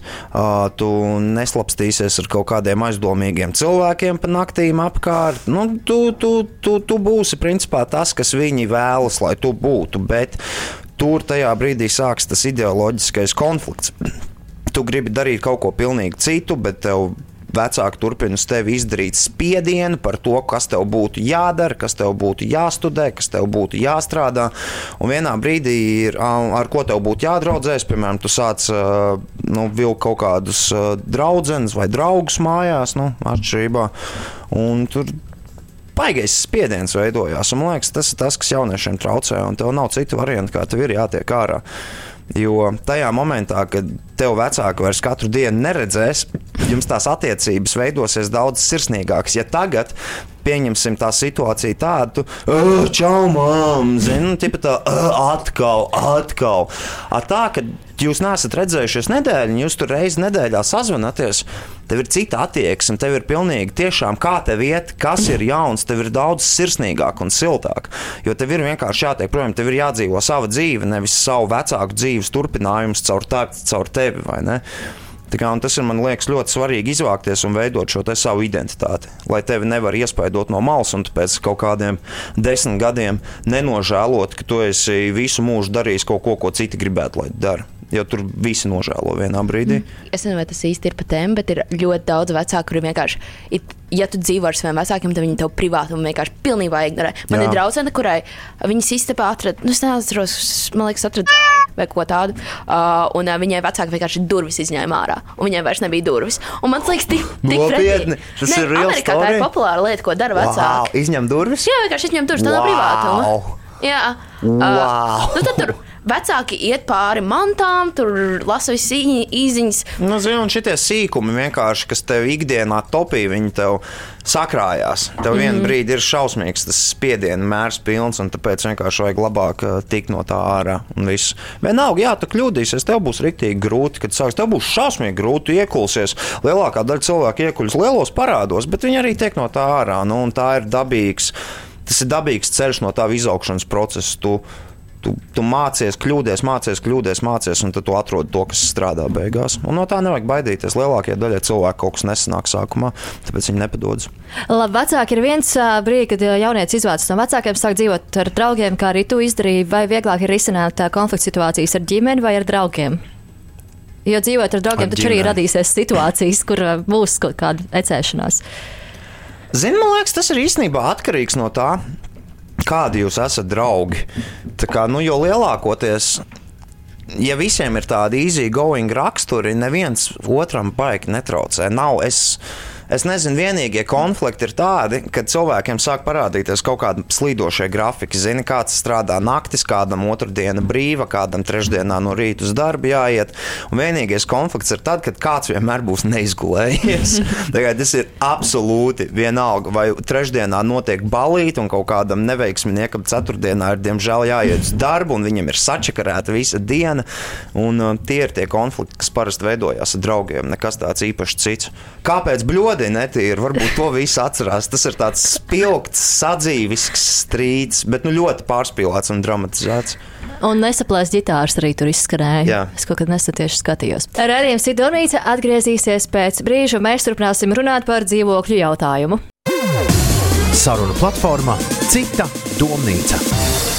tu neslapstīsies ar kaut kādiem aizdomīgiem cilvēkiem pa naktīm apkārt. Nu, tu, tu, tu, tu būsi principā tas, kas viņi vēlas, lai tu būtu. Bet tur tajā brīdī sāksies tas ideoloģiskais konflikts. Tu gribi darīt kaut ko pilnīgi citu, bet tev vecāki turpina uz tevi izdarīt spiedienu par to, kas tev būtu jādara, kas tev būtu jāstudē, kas tev būtu jāstrādā. Un vienā brīdī ir ar ko tev būtu jādraudzēs. Piemēram, tu sāc nu, vilkt kaut kādus draugus vai draugus mājās, nu, atšķirībā. Un tur baigais spiediens veidojās. Un, man liekas, tas ir tas, kas jauniešiem traucē, un tev nav citu variantu, kā tev ir jātiek ārā. Jo tajā momentā, kad tev vecāki vairs katru dienu neredzēs, jums tās attiecības veidosies daudz sirsnīgākas. Ja tagad, pieņemsim tā situācija tādu, "Ā, čau, mām, zini, tipa tā, "Ā, atkal, atkal. A tā, ka jūs neesat redzējušies nedēļu, un jūs tur reizi nedēļā sazvanāties, tev ir cita attieksme, tev ir pilnīgi tiešām kā tev iet, kas ir jauns, tev ir daudz sirsnīgāk un siltāk. Jo tev ir vienkārši jātiek prom, tev ir jādzīvo sava dzīve, nevis savu vecāku dzīves turpinājums caur, tā, caur tevi, vai ne? Kā, un tas ir man liekas ļoti svarīgi izvākties un veidot šo savu identitāti. Lai tevi nevar iespaidot no malas, un pēc kaut kādiem desmit gadiem nenožēlot, ka tu esi visu mūžu darījis kaut ko, ko citi gribētu, lai tu dara. Jo tur visi nožēlo vienā brīdī. Es nezinu, vai tas īsti ir par tēmu, bet ir ļoti daudz vecāku, kuriem vienkārši, ir, ja tu dzīvo ar saviem vecākiem, tad viņi tev privātumu vienkārši pilnībā ignorē. Man Jā. ir draudzene, kurai viņas istabā atrada, nu, es neatceros, man liekas, atrada vai ko tādu. Uh, un uh, viņai vecāki vienkārši durvis izņēma ārā. Un viņai vairs nebija durvis. Un man liekas, tik, tik Nopietni? Tas ir real Amerikā tā ir story? populāra lieta, ko dara Wow, vecāki. izņem durvis? Jā, vienkārši izņem durvis, tā nav Wow. privātuma. Jā, Wow. nu, tad tur vecāki iet pāri mantām, tur lasa visas īziņas. Nu, zini, un šitie sīkumi vienkārši, kas tev ikdienā topī, viņi tev sakrājās. Tev mm. vienā brīdī ir šausmīgs tas spiediena mērs pilns, un tāpēc vienkārši vajag labāk uh, tikt no tā ārā. Vienalga, jā, tu kļūdīsies, tev būs rīktīgi grūti, kad sāks. Tev būs šausmīgi grūti iekulsies. Lielākā daļa cilvēku iekuļas lielos parādos, bet viņi arī tiek no tā ārā. Nu, tā ir dabīgs. Tas ir dabīgs ceļš no tā izaugšanas procesa. Tu, Tu, tu mācies, kļūdies, mācies, kļūdies, mācies, un tad tu atrod to, kas strādā beigās. Un no tā nevajag baidīties. Lielākajai daļai cilvēku kaut kas nesanāk sākumā, tāpēc viņi nepadodas. Labi, vecāki ir viens brīdis, kad ā, jaunietis izvācas no vecākiem, sāk dzīvot ar draugiem, kā arī tu izdarīji. Vai vieglāk ir risināt konflikts situācijas ar ģimeni vai ar draugiem? Jo dzīvot ar draugiem, Ar taču arī radīsies situācijas, kur būs kaut kāda ecēšanās. Zini, man liekas, tas ir īstenībā atkarīgs no tā, kādi jūs esat draugi. Tā kā, nu, jo lielākoties. Ja visiem ir tādi easy going raksturi, neviens otram baigi netraucē. Nav, es, es nezinu, vienīgie konflikti ir tādi, kad cilvēkiem sāk parādīties kaut kādi slīdošie grafiki. Zini, kāds strādā naktis, kādam otrdiena brīva, kādam trešdienā no rīta uz darbu jāiet. Un vienīgais konflikts ir tad, kad kāds vienmēr būs neizgulējies. Tagad tas ir absolūti vienalga, vai trešdienā notiek balīti un kaut kādam neveiksminiekam ceturtdienā ir diemžēl jāiet uz darbu un viņam ir sačakarēta visa diena. Un, uh, tie ir tie konflikti, kas parasti veidojās ar draugiem. Nekas tāds īpašs cits. Kāpēc bļodi netīri? Varbūt to visi atcerās. Tas ir tāds spilgts, sadzīvisks strīds, bet nu, ļoti pārspīlēts un dramatizēts. Un nesaplēst ģitāras arī tur izskanēja. Jā. Es kaut kad nesen tieši skatījos. Radījums Sidonīca atgriezīsies pēc brīža, un mēs turpināsim runāt par dzīvokļu jautājumu. Saruna platformā Cita domnīca.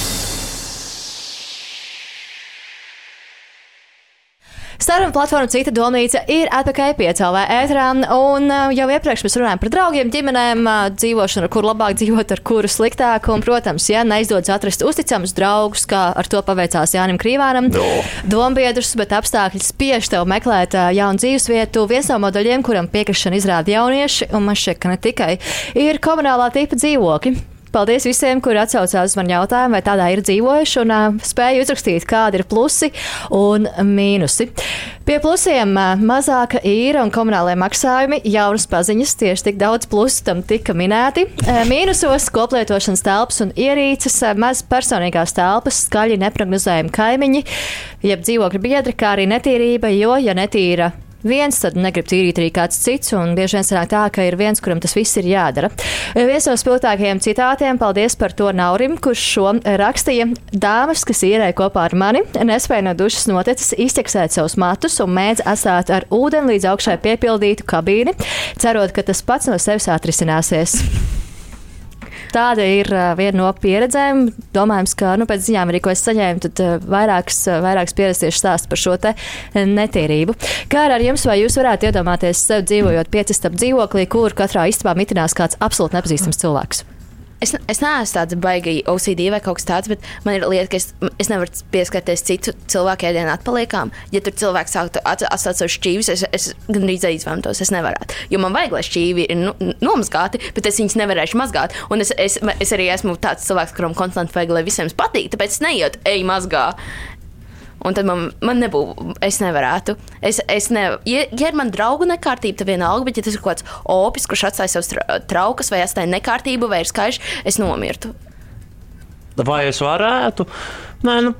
Saruna platforma Cita domnīca ir atpakaļ piecēlē ētrā, un uh, jau iepriekš mēs runājām par draugiem, ģimenēm, uh, dzīvošanu, ar kur labāk dzīvot, ar kuru sliktāk, un, protams, ja neizdodas atrast uzticamus draugus, kā ar to paveicās Jānim Krīvānam, No. dombiedrus, bet apstākļi spiež tev meklēt uh, jaunu dzīvesvietu. Viens no modeļiem, kuram piekrišana izrāda jaunieši, un man šķiet, ka ne tikai, ir komunālā tipa dzīvokļi. Paldies visiem, kuri atsaucās uz manu jautājumu, vai tādā ir dzīvojuši, un uh, spēju uzrakstīt, kādi ir plusi un mīnusi. Pie plusiem mazāka īra un komunālajie maksājumi, jaunas paziņas, tieši tik daudz plusu tam tika minēti. Mīnusos koplietošanas telpas un ierīces, maz personīgās telpas, skaļi neprognozējami kaimiņi, jeb dzīvokļa biedri, kā arī netīrība, jo, ja netīra viens, tad negrib tīrīt arī kāds cits. Un bieži vien sanāk tā, ka ir viens, kuram tas viss ir jādara. Viens no spilgtākajiem citātiem, paldies par to Naurim, kurš šo rakstīja. Dāmas, kas īrē kopā ar mani, nespēja no dušas notecis izķeksēt savus matus un mēdz atstāt ar ūdeni līdz augšai piepildītu kabīni, cerot, ka tas pats no sevis atrisināsies. Tāda ir uh, viena no pieredzēm. Domājams, ka nu, pēc ziņām, arī, ko es saņēmu, tad uh, vairākas, vairākas pieredzes tieši stāsta par šo netīrību. Kā ar jums, vai jūs varētu iedomāties sev dzīvojot piecistap dzīvoklī, kur katrā istabā mitinās kāds absolūti nepazīstams cilvēks? Es, es neesmu tāds baigi OCD vai kaut kas tāds, bet man ir lieta, ka es, es nevaru pieskarties citu cilvēku ēdienu atpaliekām. Ja tur cilvēks sāktu at- atstāt savus šķīvis, es, es gandrīz izvēlētos, es nevarētu. Jo man vajag, lai šķīvi ir nu, nomazgāti, bet es viņus nevarēšu mazgāt. Un es, es, es arī esmu tāds cilvēks, kuram konstanti vajag, lai visiem patīk, tāpēc es neietu, ej, mazgā. Un tad man, man nebūtu, es nevarētu. Es, es ne, ja, ja ir man draugu nekārtība, tad vienalga, bet ja tas ir kaut kāds opis, kurš atstāja savus tra- traukas vai atstāja nekārtību vai ir skaļš, es nomirtu. Vai es varētu? Nē, nu.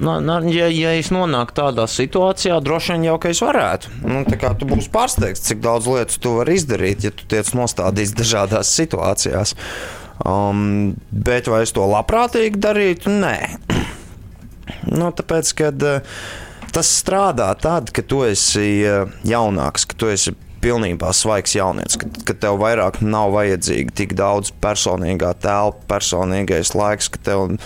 Nu, nu, ja, ja es nonāku tādā situācijā, Droši vien jau ka es varētu. Nu, tu būsi pārsteigts, cik daudz lietu tu vari izdarīt, ja tu tiec nostādīts dažādās situācijās. Um, bet vai es to labprātīgi darītu? Nē. Nu, tāpēc, kad uh, tas strādā tad, kad tu esi uh, jaunāks, kad tu esi pilnībā svaigs jaunietis, kad, kad tev vairāk nav vajadzīga tik daudz personīgā telpa, personīgais laiks, ka, tev,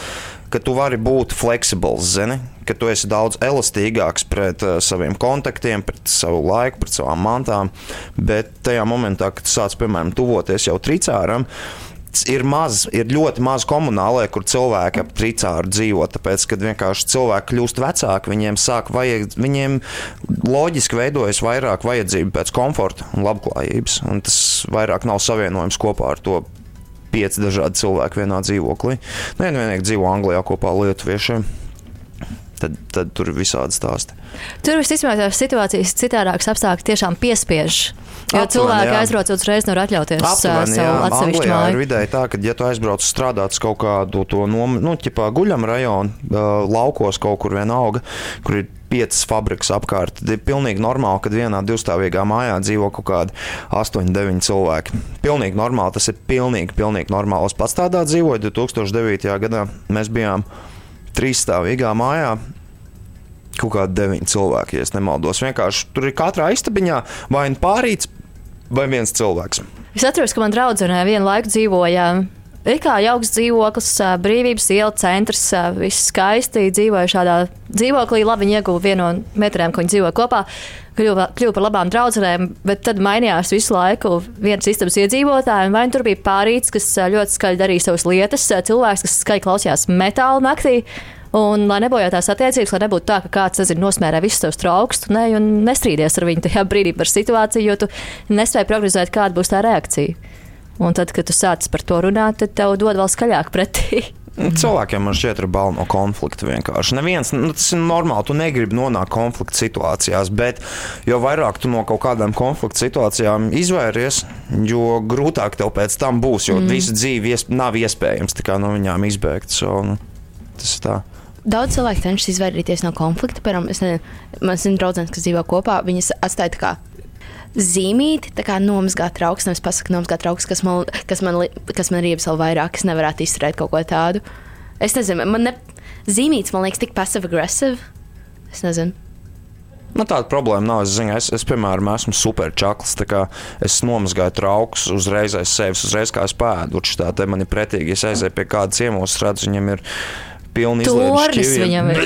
ka tu vari būt fleksibls, zini, ka tu esi daudz elastīgāks pret uh, saviem kontaktiem, pret savu laiku, pret savām mantām. Bet tajā momentā, kad tu sāc, piemēram, tuvoties jau tricāram, ir maz, ir ļoti maz komunālajā, kur cilvēki ap tricāru dzīvo. Tāpēc, kad vienkārši cilvēki kļūst vecāki, viņiem sāk vajag, viņiem loģiski veidojas vairāk vajadzību pēc komforta un labklājības. Un tas vairāk nav savienojams kopā ar to pieci dažādi cilvēki vienā dzīvoklī. Nē, nu vienīgi dzīvo Anglijā kopā ar lietuviešiem. Tad, tad tur ir visādi stāsti. Tur visticamāk tās situācijas citādākas apstākļi tiešām piespiež. Jo Aptuveni, cilvēki jā. aizbrauc uzreiz nevar atļauties ā, Aptuveni, jā, savu atsevišķu Anglijā ir māju. vidēji tā, ka, ja tu aizbrauc strādāt uz kaut kādu to nomu, nu, ķipā guļam rajonu, ā, laukos kaut kur vienalga, kur ir piecas fabrikas apkārt, ir pilnīgi normāli, ka vienā divstāvīgā mājā dzīvo kaut kādi 8, 9 cilvēki. Pilnīgi normāli, tas ir pilnīgi, pilnīgi normāli. Es pats tādā dzīvoju, 2009. gadā mēs bijām trīsstāvīgā mājā. Kaut kādi deviņi cilvēki, ja nemaldos. Vienkārši tur ir katrā istabiņā vai nu pārīts, vai viens cilvēks. Es atceros, ka man draudzenē vienu laiku dzīvoja. Ir kā jauks dzīvoklis, brīvības iela centrs, viss skaisti. Dzīvoja šādā dzīvoklī, labi viņa ieguva vienu no metriem, ko viņi dzīvoja kopā. Kļuva, kļuva par labām draudzenēm, bet tad mainījās visu laiku viens istabas iedzīvotājs. Vai nu tur bija pārīts, kas ļoti skaļi darīja savas lietas, cilvēks, kas skaļi klausījās metāla naktī. Un, lai nebojātās attiecības, lai nebūtu tā, ka kāds nezinu, nosmērē visus savus traukus, tu ne, un nestrīdies ar viņu tajā brīdī par situāciju, jo tu nespēji prognozēt, kāda būs tā reakcija. Un tad, kad tu sāc par to runāt, tad tev dod vēl skaļāk pretī. Cilvēkiem man šķiet, ir bail no konflikta vienkārši. Neviens, nu, tas ir normāli, tu negribi nonākt konflikta situācijās, bet jo vairāk tu no kaut kādām konflikta situācijām izvairies, jo grūtāk tev pēc tam būs, jo mm. visa dzīve ies, nav iespējams no viņām izbēgt. So, nu, tas ir tā. Daudz cilvēku cenšas izvairīties no konflikta. Piemēram, es nezinu, man ir draugs, kas dzīvo kopā. Viņas atstāja tā kā zīmīti, tā kā nomazgāt trauks. Nevis pasakot, nomazgāt trauks, kas man, kas man, kas man riebas vēl vairāk. Es nevarētu izturēt kaut ko tādu. Es nezinu, man ne, zīmīts man liekas tik passive-aggressive. Es nezinu. Man tāda problēma nav. Es, zinu, es, es piemēram, esmu super čakls. tā kā Es nomazgāju traukus uzreiz aiz sevis, uzreiz kā es pēdu. Tā te man ir pretīgi. Es aizēju pie kāda ciemos, redzu, viņam ir pilni Tornis viņam ir.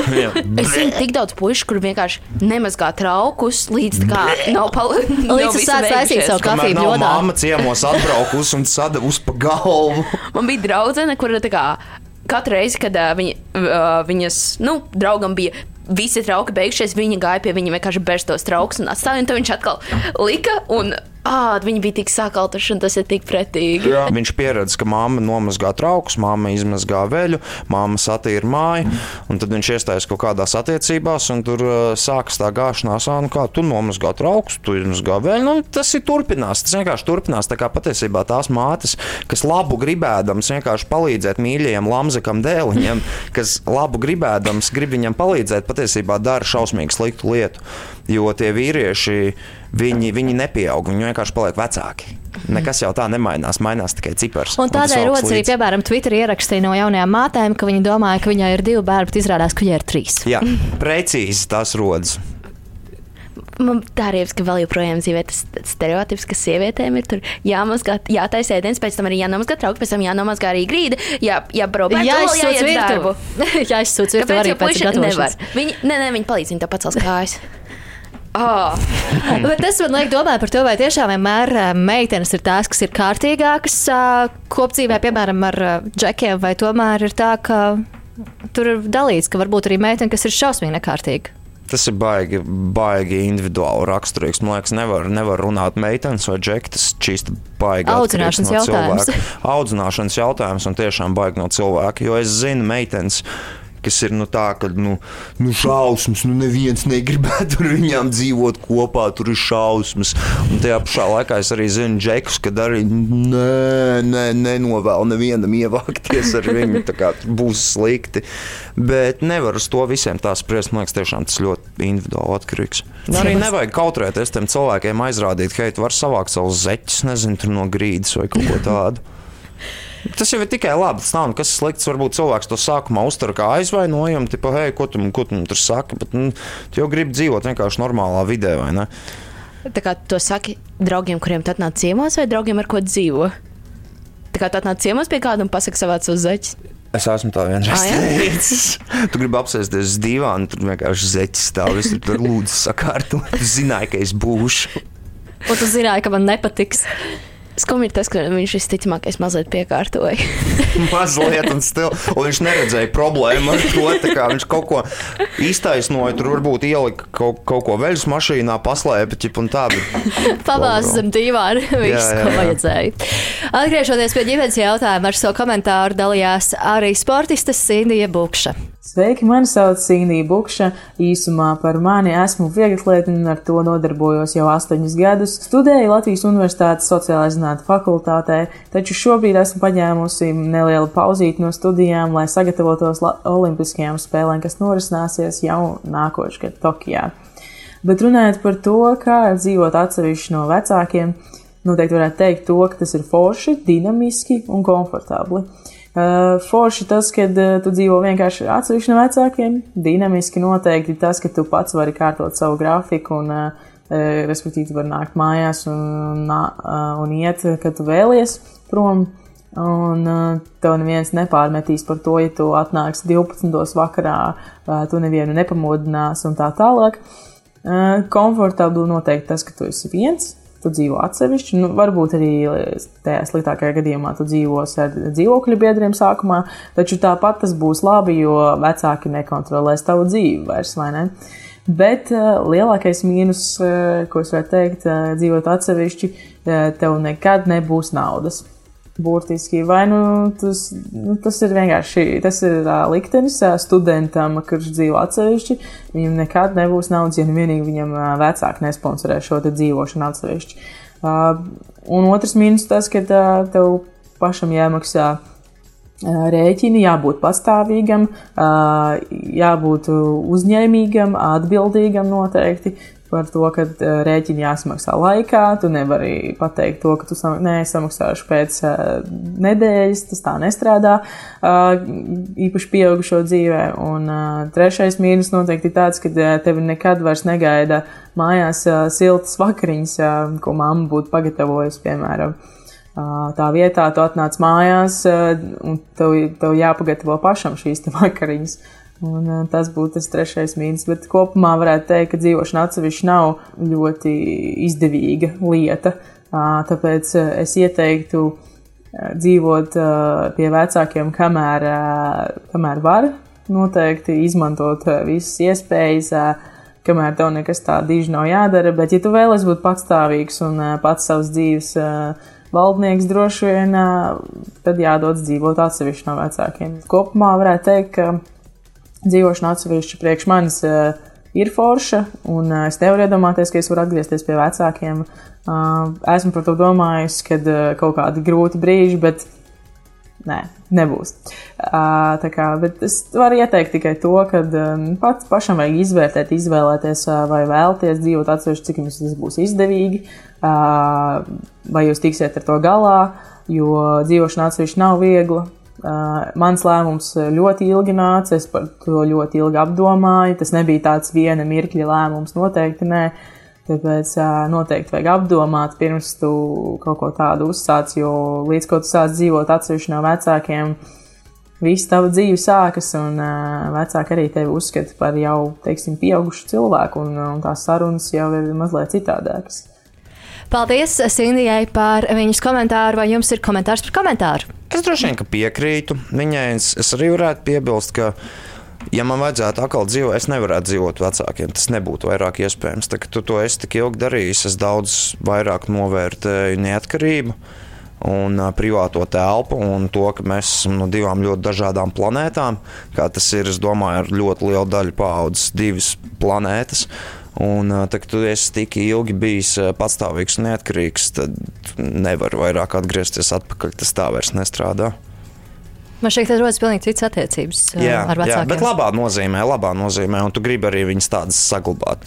Es zinu, tik daudz puikas, kur vienkārši nemazgā traukus, līdz tā kā nav palikusi. Līdz sāc taisīt savu kafiju nav bļodā. mamma ciemos atbraukusi un sadavusi pa galvu. Man bija draudzene, kur tā kā katru reizi, kad uh, viņa, uh, viņas nu, draugam bija. Visi trauki beigušies, viņa gāja pie viņa vienkārši bērstos trauks un atstāja, un tad viņš atkal lika, un ā, viņi bija tik sakaltuši, un tas ir tik pretīgi. Jā. Viņš pieredz, ka mamma nomazgā traukus, mamma izmazgā veļu, mamma satīra māju, un tad viņš iestājas kaut kādās attiecībās, un tur uh, sākas tā gāšanās, "Ā, nu kā tu nomazgā traukus, tu izmazgā veļu. Nu, tas ir turpinās, tas vienkārši turpinās. Tā kā patiesībā tās mātes, kas labu gribēdams vienkārši palīdzēt mīļajam lamzakam dēliņam, kas labu gribēdams grib viņam palīdzēt, patiesībā dara šausmīgi sliktu lietu. Jo tie vīrieši, viņi, viņi nepieaug, viņi vienkārši paliek vecāki. Nekas jau tā nemainās, mainās tikai cipars. Un tādēļ rodas arī, piemēram, Twitter ierakstīja no jaunajām mātēm, ka viņi domāja, ka viņai ir divi bērni, bet izrādās, ka viņai ir trīs. Jā, precīzi tas rodas. Man tā arī ir, ka vēl joprojām dzīvē tas stereotips, ka sievietēm ir tur jāmazgā, jātaisa ēdienas, pēc tam arī jānomazgā trauki, pēc tam jānomazgā arī grīda, jā, bērnu, Jā, uz virtuvi. darbu. Jā, izsūc virtuvi arī pēc gatavošanas. Viņi, nē, nē, viņi palīdz, viņi to pacels kājas. Oh, Bet tas man liek domāt par to, vai tiešām vienmēr ā, meitenes ir tās, kas ir kārtīgākas ā, kopdzīvē, piemēram, ar ā, džekiem, vai tomēr ir tā, ka tur ir dalīts, ka varbūt arī meitene, kas ir šausmīgi nekārtīga. Tas ir baigi, baigi individuāli raksturīgs. Man liekas, nevar, nevar runāt meitenes vai džeki. Tas čīsti baigi. Audzināšanas no jautājums. cilvēka. Audzināšanas jautājums un tiešām baigi no cilvēka. Jo es zinu meitenes, kas ir nu, tā, ka nu, nu šausmas, nu neviens negribētu ar viņām dzīvot kopā, tur ir šausmas. Un tajā pašā laikā es arī zinu džekus, kad arī nē, nē, nenovēlu nevienam ievākties ar viņu, kā būs slikti. Bet nevar uz to visiem tā spriest, man liekas, tiešām tas ļoti individuāli atkarīgs. Nu, arī nevajag kautrēties tiem cilvēkiem aizrādīt, ka tu vari savākt savus zeķus, nezinu, no grīdas vai kaut ko tādu. Tas jau ir tikai labi. Tas nav nekas slikts. Varbūt cilvēks to sākumā uztver kā aizvainojumu, tipo, hei, ko tu, ko tu tur saki. Bet nu, tu jau gribi dzīvot vienkārši normālā vidē, vai ne? Tā kā to saki draugiem, kuriem tu atnāc ciemos, vai draugiem, ar ko dzīvo? Tā kā tu atnāc ciemos pie kāda un pasaki savāc uz zeķes. Es esmu tā vienreiz Ah, teicis. Tu gribi apsēsties uz dīvāna, tur vienkārši zeķis stāv. Es tur lūdzu sakārtot. Tu zināji, ka es būšu. Un tu zināji, ka man nepatiks. Skumji ir tas, ka viņš visticamākais mazliet piekārtoja. Mazliet, un, stil, un viņš neredzēja problēmu ar to. Viņš kaut ko iztaisnoja, tur varbūt ielika kaut, kaut ko veļas mašīnā, paslēpa ķip un tā. Bet Pabāzes zem dīvāna. Viss, ko vajadzēja. Atgriežoties pie ģimenes jautājuma, ar savu komentāru dalījās arī sportiste Sindija Bukša. Sveiki, mani sauc Sīnija Bukša. Īsumā par mani esmu vieglatlētne un ar to nodarbojos jau astoņus gadus. Studēju Latvijas Universitātes sociālajā zinātņu fakultātē, taču šobrīd esmu paņēmusi nelielu pauzīti no studijām, lai sagatavotos Olimpiskajām spēlēm, kas norisināsies jau nākošais gads Tokijā. Bet runājot par to, kā dzīvot atsevišķi no vecākiem, noteikti varētu teikt to, ka tas ir forši, dinamiski un komfortabli. Uh, forši tas, ka uh, tu dzīvo vienkārši atsevišķi no vecākiem, dinamiski noteikti tas, ka tu pats vari kārtot savu grafiku un, uh, respektīvi, tu vari nākt mājās un, un iet, kad tu vēlies prom. Un tev neviens nepārmetīs par to, ja tu atnāksi 12. vakarā, tu nevienu nepamodinās un tā tālāk. Komfortabli noteikti tas, ka tu esi viens, tu dzīvo atsevišķi. Nu, varbūt arī tajā sliktākajā gadījumā tu dzīvosi ar dzīvokļu biedriem sākumā, taču tāpat tas būs labi, jo vecāki nekontrolēs tavu dzīvi vairs, vai ne? Bet uh, lielākais mīnus, uh, ko es varu teikt, uh, dzīvot atsevišķi, uh, tev nekad nebūs naudas. Burtiski, vai nu tas, nu, tas ir vienkārši tas ir uh, liktenis uh, studentam, kurš dzīvo atsevišķi. Viņam nekad nebūs naudas, ja nu vienīgi viņam uh, vecāki nesponsorē šo dzīvošanu atsevišķi. Uh, un otrs mīnus tas, ka uh, tev pašam jāmaksā uh, rēķini, jābūt pastāvīgam, jābūt uzņēmīgam, atbildīgam noteikti. Par to, ka uh, rēķini jāsamaksā laikā, tu nevari pateikt to, ka tu sam nē, samaksāšu pēc uh, nedēļas, tas tā nestrādā, uh, īpaši pieaugušo dzīvē. Un uh, trešais mīnus noteikti ir tāds, ka uh, tevi nekad vairs negaida mājās uh, siltas vakariņas, uh, ko mamma būtu pagatavojusi, piemēram. Uh, Tā vietā tu atnāc mājās, uh, un tev, tev jāpagatavo pašam šīs vakariņas. Un, tas būtu tas trešais mīnus. Bet kopumā varētu teikt, ka dzīvošana atsevišķi nav ļoti izdevīga lieta. Tāpēc es ieteiktu dzīvot pie vecākiem, kamēr, kamēr var. Noteikti izmantot visas iespējas, kamēr tev nekas tā diži nav jādara. Bet, ja tu vēlies būt patstāvīgs un pats savas dzīves valdnieks, droši vien tad jādodas dzīvot atsevišķi no vecākiem. Kopumā varētu teikt, ka dzīvošana atsevišķi priekš manis uh, ir forša, un uh, es nevaru iedomāties, ka es varu atgriezties pie vecākiem. Uh, esmu par to domājis, kad kaut kādi grūti brīži, bet nē, nebūs. Tā kā, bet es varu ieteikt tikai to, ka pats pašam vajag izvērtēt, izvēlēties, vai vēlties dzīvot atsevišķi, cik jums tas būs izdevīgi, vai jūs tiksiet ar to galā, jo dzīvošana atsevišķi nav viegla. Mans lēmums ļoti ilgi nāca, es par to ļoti ilgi apdomāju. Tas nebija tāds viena mirkļa lēmums, noteikti nē. Tāpēc noteikti vajag apdomāt, pirms tu kaut ko tādu uzsāc, jo līdz ko tu sāc dzīvot atsevišķi no vecākiem, viss tava dzīve sākas, un vecāki arī tevi uzskata par jau, teiksim, pieaugušu cilvēku, un, un tās sarunas jau ir mazliet citādākas. Paldies Sindijai par viņas komentāru, vai jums ir komentārs par komentāru? Es droši vien piekrītu viņai. Es, es arī varētu piebilst, ka, ja man vajadzētu atkal dzīvot, es nevarētu dzīvot vecākiem. Tas nebūtu vairāk iespējams. Tā, tu to esi tik ilgi darījis, es daudz vairāk novērtēju neatkarību. un uh, privāto telpu, un to, ka mēs esam no divām ļoti dažādām planētām. Kā tas ir, es domāju, ar ļoti lielu daļu paudzes, divas planētas. Uh, tad, kad tu esi tik ilgi bijis patstāvīgs un neatkarīgs, tad nevar vairāk atgriezties atpakaļ. Tas tā vairs nestrādā. Man tas rodas pilnīgi cits attiecības uh, Jā, ar jā, vecākiem. bet labā nozīmē, labā nozīmē, un tu gribi arī viņas tādas saglabāt.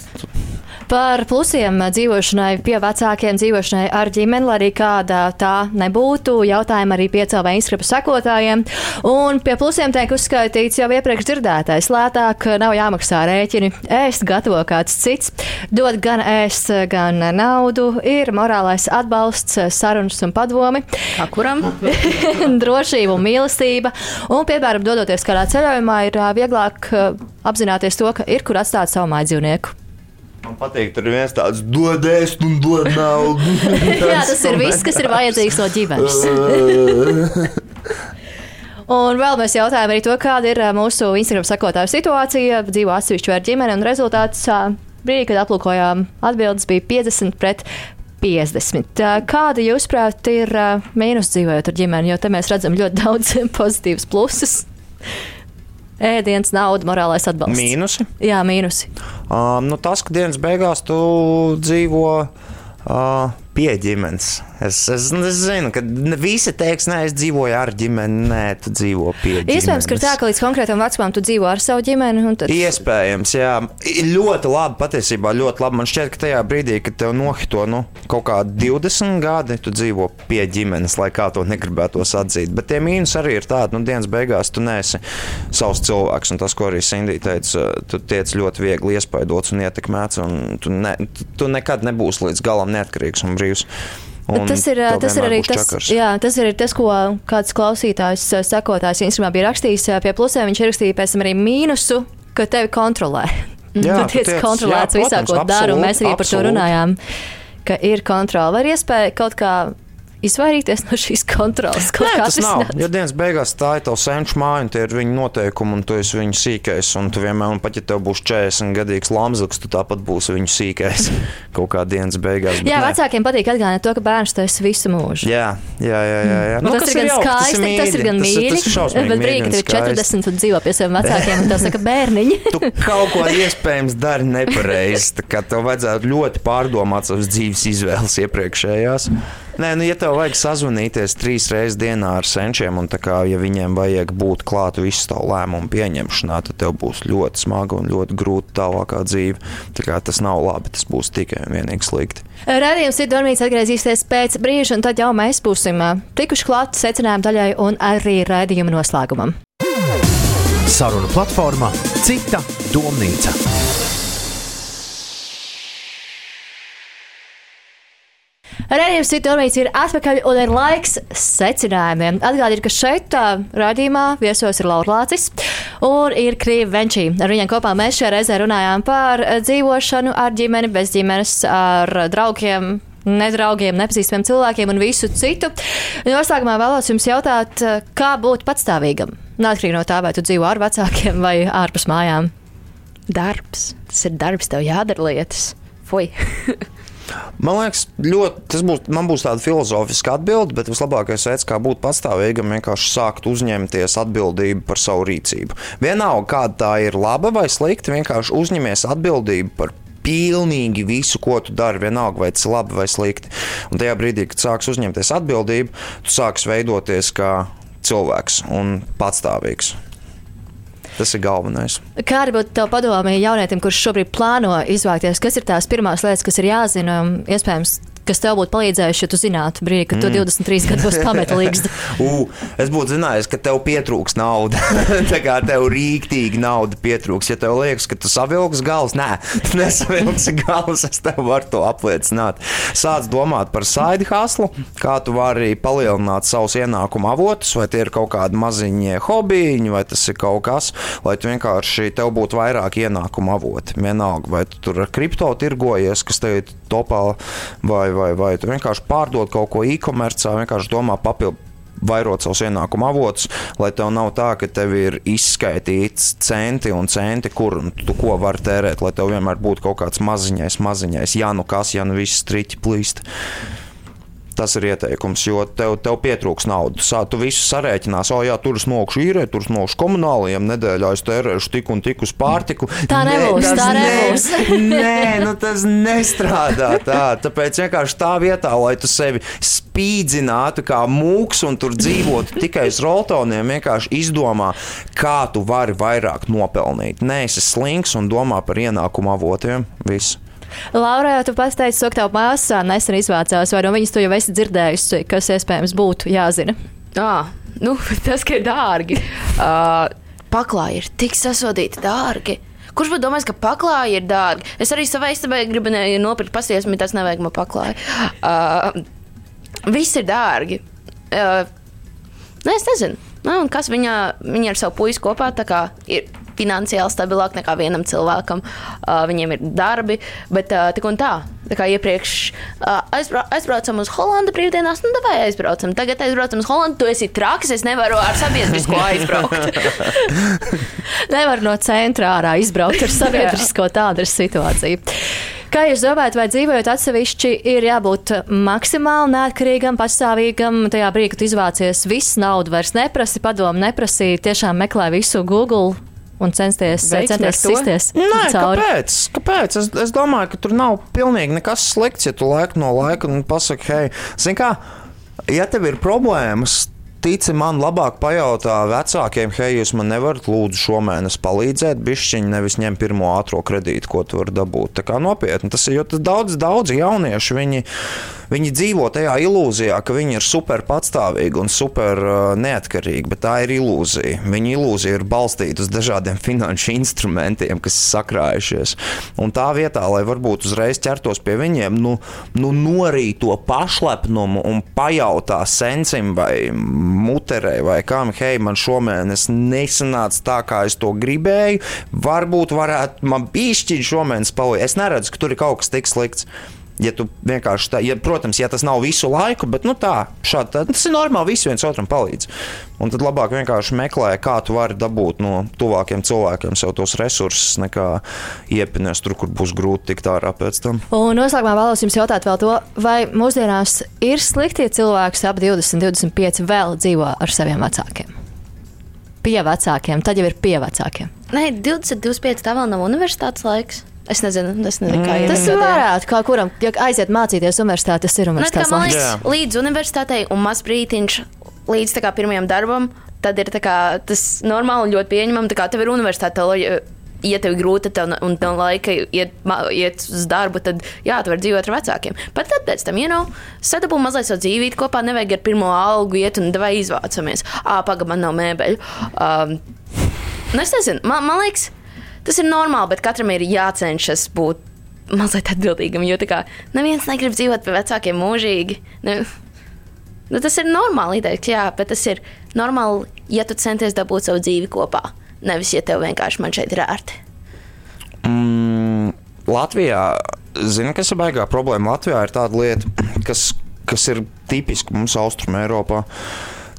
Par plusiem dzīvošanai pie vecākiem, dzīvošanai ar ģimeni, lai arī kāda tā nebūtu. Jautājumi arī piecēlā Instagram sekotājiem. Un pie plusiem tiek uzskaitīts jau iepriekš dzirdētais. Lētāk nav jāmaksā rēķini, ēst gatavo kāds cits, dod gan ēst, gan naudu, ir morālais atbalsts, sarunas un padomi. Kā kuram? drošība un mīlestība. Un, piemēram, dodoties kādā ceļojumā, ir vieglāk apzināties to, ka ir kur atstāt savu mājdzīvnieku. Man patīk, tur ir viens tāds dodēs un dod naudu. Jā, tas ir viss, kas ir vajadzīgs no ģimenes. Un vēl mēs jautājām arī to, kāda ir mūsu Instagram sekotāju situācija, dzīvo atsevišķi vai ar ģimeni, un rezultāts brīdī, kad aplūkojām atbildes, bija 50 pret 50. Ā, Kāda, jūsuprāt, ir mīnus dzīvojot ar ģimeni, jo te mēs redzam ļoti daudz pozitīvas pluses? Ēdienas, nauda, morālais atbalsts. Mīnusi. Jā, mīnusi. Um, nu, tas, ka dienas beigās tu dzīvo uh, pie ģimenes. Es, es, es zinu, ka visi teiks, nē, es dzīvoju ar ģimeni. Nē, tu dzīvo pie ģimenes. Iespējams, ka tā, ka līdz konkrētam vecumam tu dzīvo ar savu ģimeni. Tad... Iespējams, jā. Ļoti labi, patiesībā ļoti labi. Man šķiet, ka tajā brīdī, kad tev nohito nu, kaut kādi 20 gadi, tu dzīvo pie ģimenes, lai kā to negribētos atzīt. Bet tie mīnus arī ir tādi, nu, dienas beigās tu neesi savs cilvēks. Un tas, ko arī Sindija teica, tu tiec ļoti viegli iespaidots un ietekmēts, un tu, ne, tu nekad nebūsi līdz galam neatkarīgs un brīvs. Tas ir, tas ir tas, jā, tas ir tas, ko kāds klausītājs, eh, sekotājs Instagramā bija rakstījis. eh, Pie plusiem viņš ierakstīja pēc tam arī mīnusu, ka tevi kontrolē. Jā, tu tiec kontrolēts jā, visā, protams, ko dari, un mēs arī par to absolūti. runājām. Ka ir kontrole. Vai ir iespēja kaut kā izvairīties no šīs kontrolas? Kaut Nē, kā tas nav. atrisināt? Jo dienas beigās tā ir tava senču māja, un tie ir viņa noteikumi, un tu esi viņu sīkais. Un tu vienmēr, un pat ja tev būs 40 gadīgs lamzaks, tu tāpat būsi viņu sīkais kaut kā dienas beigās. Jā, nē. vecākiem patīk atgādināt to, ka bērns tas visu mūžu. Jā, jā, jā. jā, jā. Nu, tas, kas ir gan jauki, skaisti, tas ir gan Tas, mīļi. tas ir šausmīgi Bet brīdī, mīļi kad ir skaisti. 40 un dzīvo pie saviem vecākiem, un tas saka bērniņi. Tu kaut ko iespējams dari nepareizi. tā kā Tev vajadzētu ļoti pārdomāt savas dzīves izvēles iepriekšējās. Nē, nu, ja tev vajag sazvanīties trīs reizes dienā ar senčiem, un tā kā, ja viņiem vajag būt klāt visu tavu lēmumu pieņemšanā, tad tev būs ļoti smaga un ļoti grūta tālākā dzīve. Tā kā tas nav labi, tas būs tikai un vienīgi slikti. Radījums ir Dormīts atgriezīsies pēc brīža, un tad jau mēs būsim tikuši klāt secinājumu daļai un arī raidījuma noslēgumam. Sarunu platforma Cita domnīca. Ir Dormīts ir atpakaļ un ir laiks secinājumiem. Atgādīt, ka šeit ā, raidījumā viesos ir Laura Lācis un ir Krīva Venčī. Ar viņiem kopā mēs šajā reizē runājām par dzīvošanu ar ģimeni, bez ģimenes, ar draugiem. Nedraugiem, nepazīstamiem cilvēkiem un visu citu. Noslēgumā vēlos jums jautāt, kā būt patstāvīgam? Neatkarīgi no tā, vai tu dzīvo ar vecākiem vai ārpus mājām. Darbs. Tas ir darbs, tev jādara lietas. Fui. Man liekas, ļoti, tas būs, būs tāda filozofiska atbilde, bet vislabākais veids, kā būt pastāvīgam, ir vienkārši sākt uzņemties atbildību par savu rīcību. Vienalga, kāda tā ir laba vai slikta, vienkārši uzņemies atbildību par pilnīgi visu, ko tu dari, vienalga, vai tas ir labi vai slikti. Un tajā brīdī, kad sāks uzņemties atbildību, tu sāks veidoties kā cilvēks un patstāvīgs. Tas ir galvenais. Kāda būtu tā padome jaunietim, kurš šobrīd plāno izvēlēties, kas ir tās pirmās lietas, kas ir jāzina, iespējams, kas tev būtu palīdzējuši, ja tu zinātu brīdī, kad tu 23 gados pameti līgstu? U, es būtu zinājis, ka tev pietrūks nauda. Tā kā tev rīktīgi nauda pietrūks. Ja tev liekas, ka tu savilksi galvas, nē, tu nesavilksi galvas, es tev varu to apliecināt. Sāc domāt par side hustle, kā tu vari palielināt savus ienākumu avotus, vai tie ir kaut kādi maziņie hobiji, vai tas ir kaut kas, lai tu vienkārši tev būtu vairāk ienākumu avoti. Vienalga, vai tu tur ar kripto tirgojies, kas tev ir topā, vai, vai, vai tu vienkārši pārdod kaut ko e-komercā, vienkārši domā papildināt vairot savus ienākumu avotus, lai tev nav tā, ka tev ir izskaitīts centi un centi, kur un tu ko vari tērēt, lai tev vienmēr būtu kaut kāds maziņais, maziņais, ja nu kas, ja nu viss striķi plīst. Tas ir ieteikums, jo tev, tev pietrūks naudas. Sā- Tu visu sarēķinās, o, jā, tur es nokšu īrē, tur es nokšu komunālajiem, nedēļā es tērēšu tik un tik uz pārtiku. Tā nebūs, tas tā ne- nebūs. Nē, nu tas nestrādā tā. Tāpēc vienkārši tā vietā, lai tu sevi spīdzinātu kā mūks un tur dzīvotu tikai uz roltoniem, vienkārši izdomā, kā tu vari vairāk nopelnīt. Nē, esi slinks un domā par ienākumu avotiem. Viss. Laura, tu pats teici, ka tev māsā nesen izvācās, vai no viņas tu jau esi dzirdējusi, kas iespējams būtu jāzina. Ah, nu, tas, ka ir dārgi. Uh, paklāji ir tik sasodīti dārgi. Kurš būtu domājis, ka paklāji ir dārgi? Es arī savai istabai gribēju nopirkt pasies, bet tas nevajag man paklāji. Uh, viss ir dārgi. Uh, nē, es nezinu. Nu, un kas viņa, viņa ar savu puisi kopā ir finansiāli stabilāk nekā vienam cilvēkam. Uh, viņiem ir darbi, bet uh, tik un tā. Tā kā iepriekš uh, aizbrau, aizbraucam uz Holandu brīvdienās, nu, vai aizbraucam. Tagad aizbraucam uz Holandu, tu esi traks, es nevaru ar sabiedrisko aizbraukt. Nevar no centra ārā izbraukt ar sabiedrisko tādu ir situācija. Kā jūs domājat, vai dzīvojot atsevišķi, ir jābūt maksimāli neatkarīgam, patstāvīgam? Tajā brīdī, kad izvācies, viss naudu vairs neprasi, padomu neprasīja, tiešām meklē visu Google un censties, to? sisties Nē, cauri. kāpēc? kāpēc? Es, es domāju, ka tur nav pilnīgi nekas slikts, ja tu laiku no laika pasaki, hei, zini kā, ja tev ir problēmas. Tici man, labāk pajautā vecākiem, hei, jūs man nevarat lūdzu šomēnes palīdzēt, bišķiņi nevis ņem pirmo ātrā kredītu, ko tu vari dabūt. Tā kā nopietni tas ir, jo tas daudz, daudz jaunieši, viņi, viņi dzīvo tajā ilūzijā, ka viņi ir super patstāvīgi un super uh, neatkarīgi, bet tā ir ilūzija. Viņa ilūzija ir balstīta uz dažādiem finanšu instrumentiem, kas sakrājušies. Un tā vietā, lai varbūt uzreiz ķertos pie viņiem, nu, nu norīt to pašlepnumu un pajautā sensim vai muterei vai kam, hei, man šomēnes nesanāca tā, kā es to gribēju. Varbūt varētu man pišķiņš šomēnes palīdzēt. Es neredzu, ka tur ir kaut kas tik slikts. Ja tu vienkārši tā, ja, protams, ja tas nav visu laiku, bet nu, tā, šādi, tā, tas ir normāli. Visi viens otram palīdz. Un tad labāk vienkārši meklē, kā tu vari dabūt no tuvākiem cilvēkiem sev tos resursus, nekā iepinies tur, kur būs grūti tikt ārā pēc tam. Un noslēgumā vēlos jums jautāt vēl to, vai mūsdienās ir slikti, ja cilvēks ap 20, 25 vēl dzīvo ar saviem vecākiem? Pie vecākiem, tad jau ir pie vecākiem. Nē, 20, 25 tā vēl nav universitātes laiks. Es nezinu, es nezinu kā ir. Tas varētu, kā kuram, ja aiziet mācīties universitātē, tas ir Nu, universitātes man laiks. Jā. līdz universitātei un maz brītiņš līdz kā, pirmajam darbam, tad ir tā kā, tas normāli un ļoti pieņemami. Tā kā tev ir universitāte, tev, ja tev ir grūti tev, un tev laika iet, iet uz darbu, tad jā, tu vari dzīvot ar vecākiem. Bet tad pēc tam, you know, sadabū mazliet savu dzīvību kopā, nevajag ar pirmo algu iet un vai izvācamies. Ā, pagaidi, man nav mēbeļu. Um, nu, es nezinu, man, man liekas, tas ir normāli, bet katram ir jācenšas būt mazliet atbildīgam. Jo tā kā neviens negrib dzīvot pie vecākiem mūžīgi. Ne, nu, tas ir normāli ideja, jā, bet tas ir normāli, ja tu centies dabūt savu dzīvi kopā. Nevis, ja tev vienkārši man šeit ir ērti. Mm, Latvijā, zini, kas ir baigā problēma? Latvijā ir tāda lieta, kas, kas ir tipiska mums Austrumē Eiropā.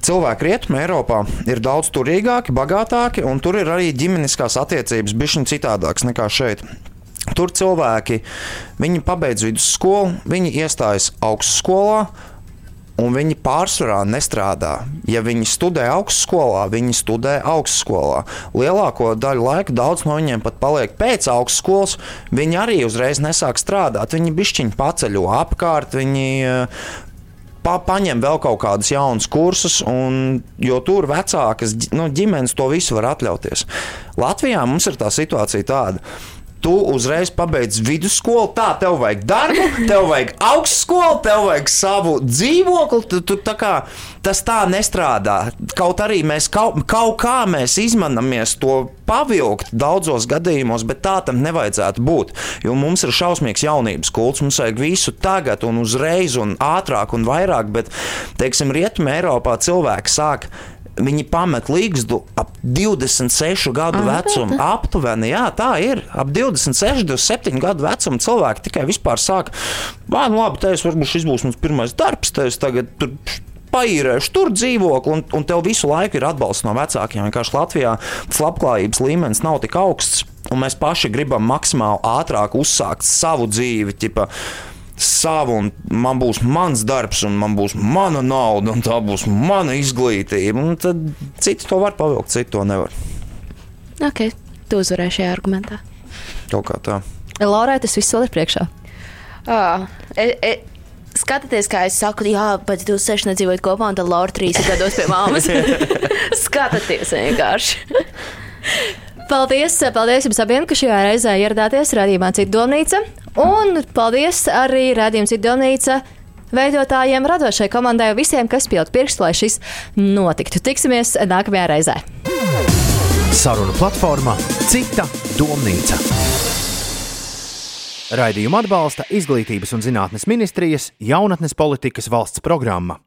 Cilvēki rietumē Eiropā ir daudz turīgāki, bagātāki, un tur ir arī ģimeniskās attiecības bišķiņ citādākas nekā šeit. Tur cilvēki, viņi pabeidz vidusskolu, viņi iestājas augstskolā, un viņi pārsvarā nestrādā. Ja viņi studē augstskolā, viņi studē augstskolā. Lielāko daļu laika daudz no viņiem pat paliek pēc augstskolas. Viņi arī uzreiz nesāk strādāt. Viņi bišķiņi paceļo apkārt, viņi eh, pa, paņem vēl kaut kādus jaunus kursus, un, jo tur vecākas nu, ģimenes to visu var atļauties. Latvijā mums ir tā situācija tāda. Tu uzreiz pabeidz vidusskolu, tā tev vajag darbu, tev vajag augstskolu, tev vajag savu dzīvokli. Tu, tu, tā kā, tas tā nestrādā. Kaut arī mēs kaut, kaut kā mēs izmanāmies to pavilkt daudzos gadījumos, bet tā tam nevajadzētu būt. Jo mums ir šausmīgs jaunības kults, mums vajag visu tagad, un uzreiz, un ātrāk un vairāk. Bet, teiksim, Rietumē Eiropā cilvēki sāk. Viņi pamet līgstu ap 26 gadu vecumu. Aptuveni, jā, tā ir. Ap 26, 27 gadu vecumu cilvēki tikai vispār sāk. Vā, nu labi, tas varbūt šis būs mans pirmais darbs, tad es tagad tur paīrēšu tur dzīvokli, un, un tev visu laiku ir atbalsts no vecākiem. Vienkārši Latvijā tas labklājības līmenis nav tik augsts, un mēs paši gribam maksimāli ātrāk uzsākt savu dzīvi. Ķipa, savu, un man būs mans darbs, un man būs mana nauda, un tā būs mana izglītība. Un tad citi to var pavilkt, citi to nevar. Ok, tu uzvarēji šajā argumentā. Kaut kā tā. Laurai tas viss vēl ir priekšā. Ah, e, e, skatieties, kā es saku, jā, jūs seši nedzīvojat kopā, un tad Laura trīs ir gados pie māmas. skatieties vienkārši. Paldies, paldies jums abiem, ka šajā reizē ieradāties radījumā Cita domnīca. Un paldies arī radījuma Cita domnīca veidotājiem, radošai komandai un visiem, kas pielikt pirkstu, lai šis notiktu. Tiksimies nākamajā reizē. Sarunu platformā Cita domnīca. Raidījumu atbalsta Izglītības un zinātnes ministrijas jaunatnes politikas valsts programma.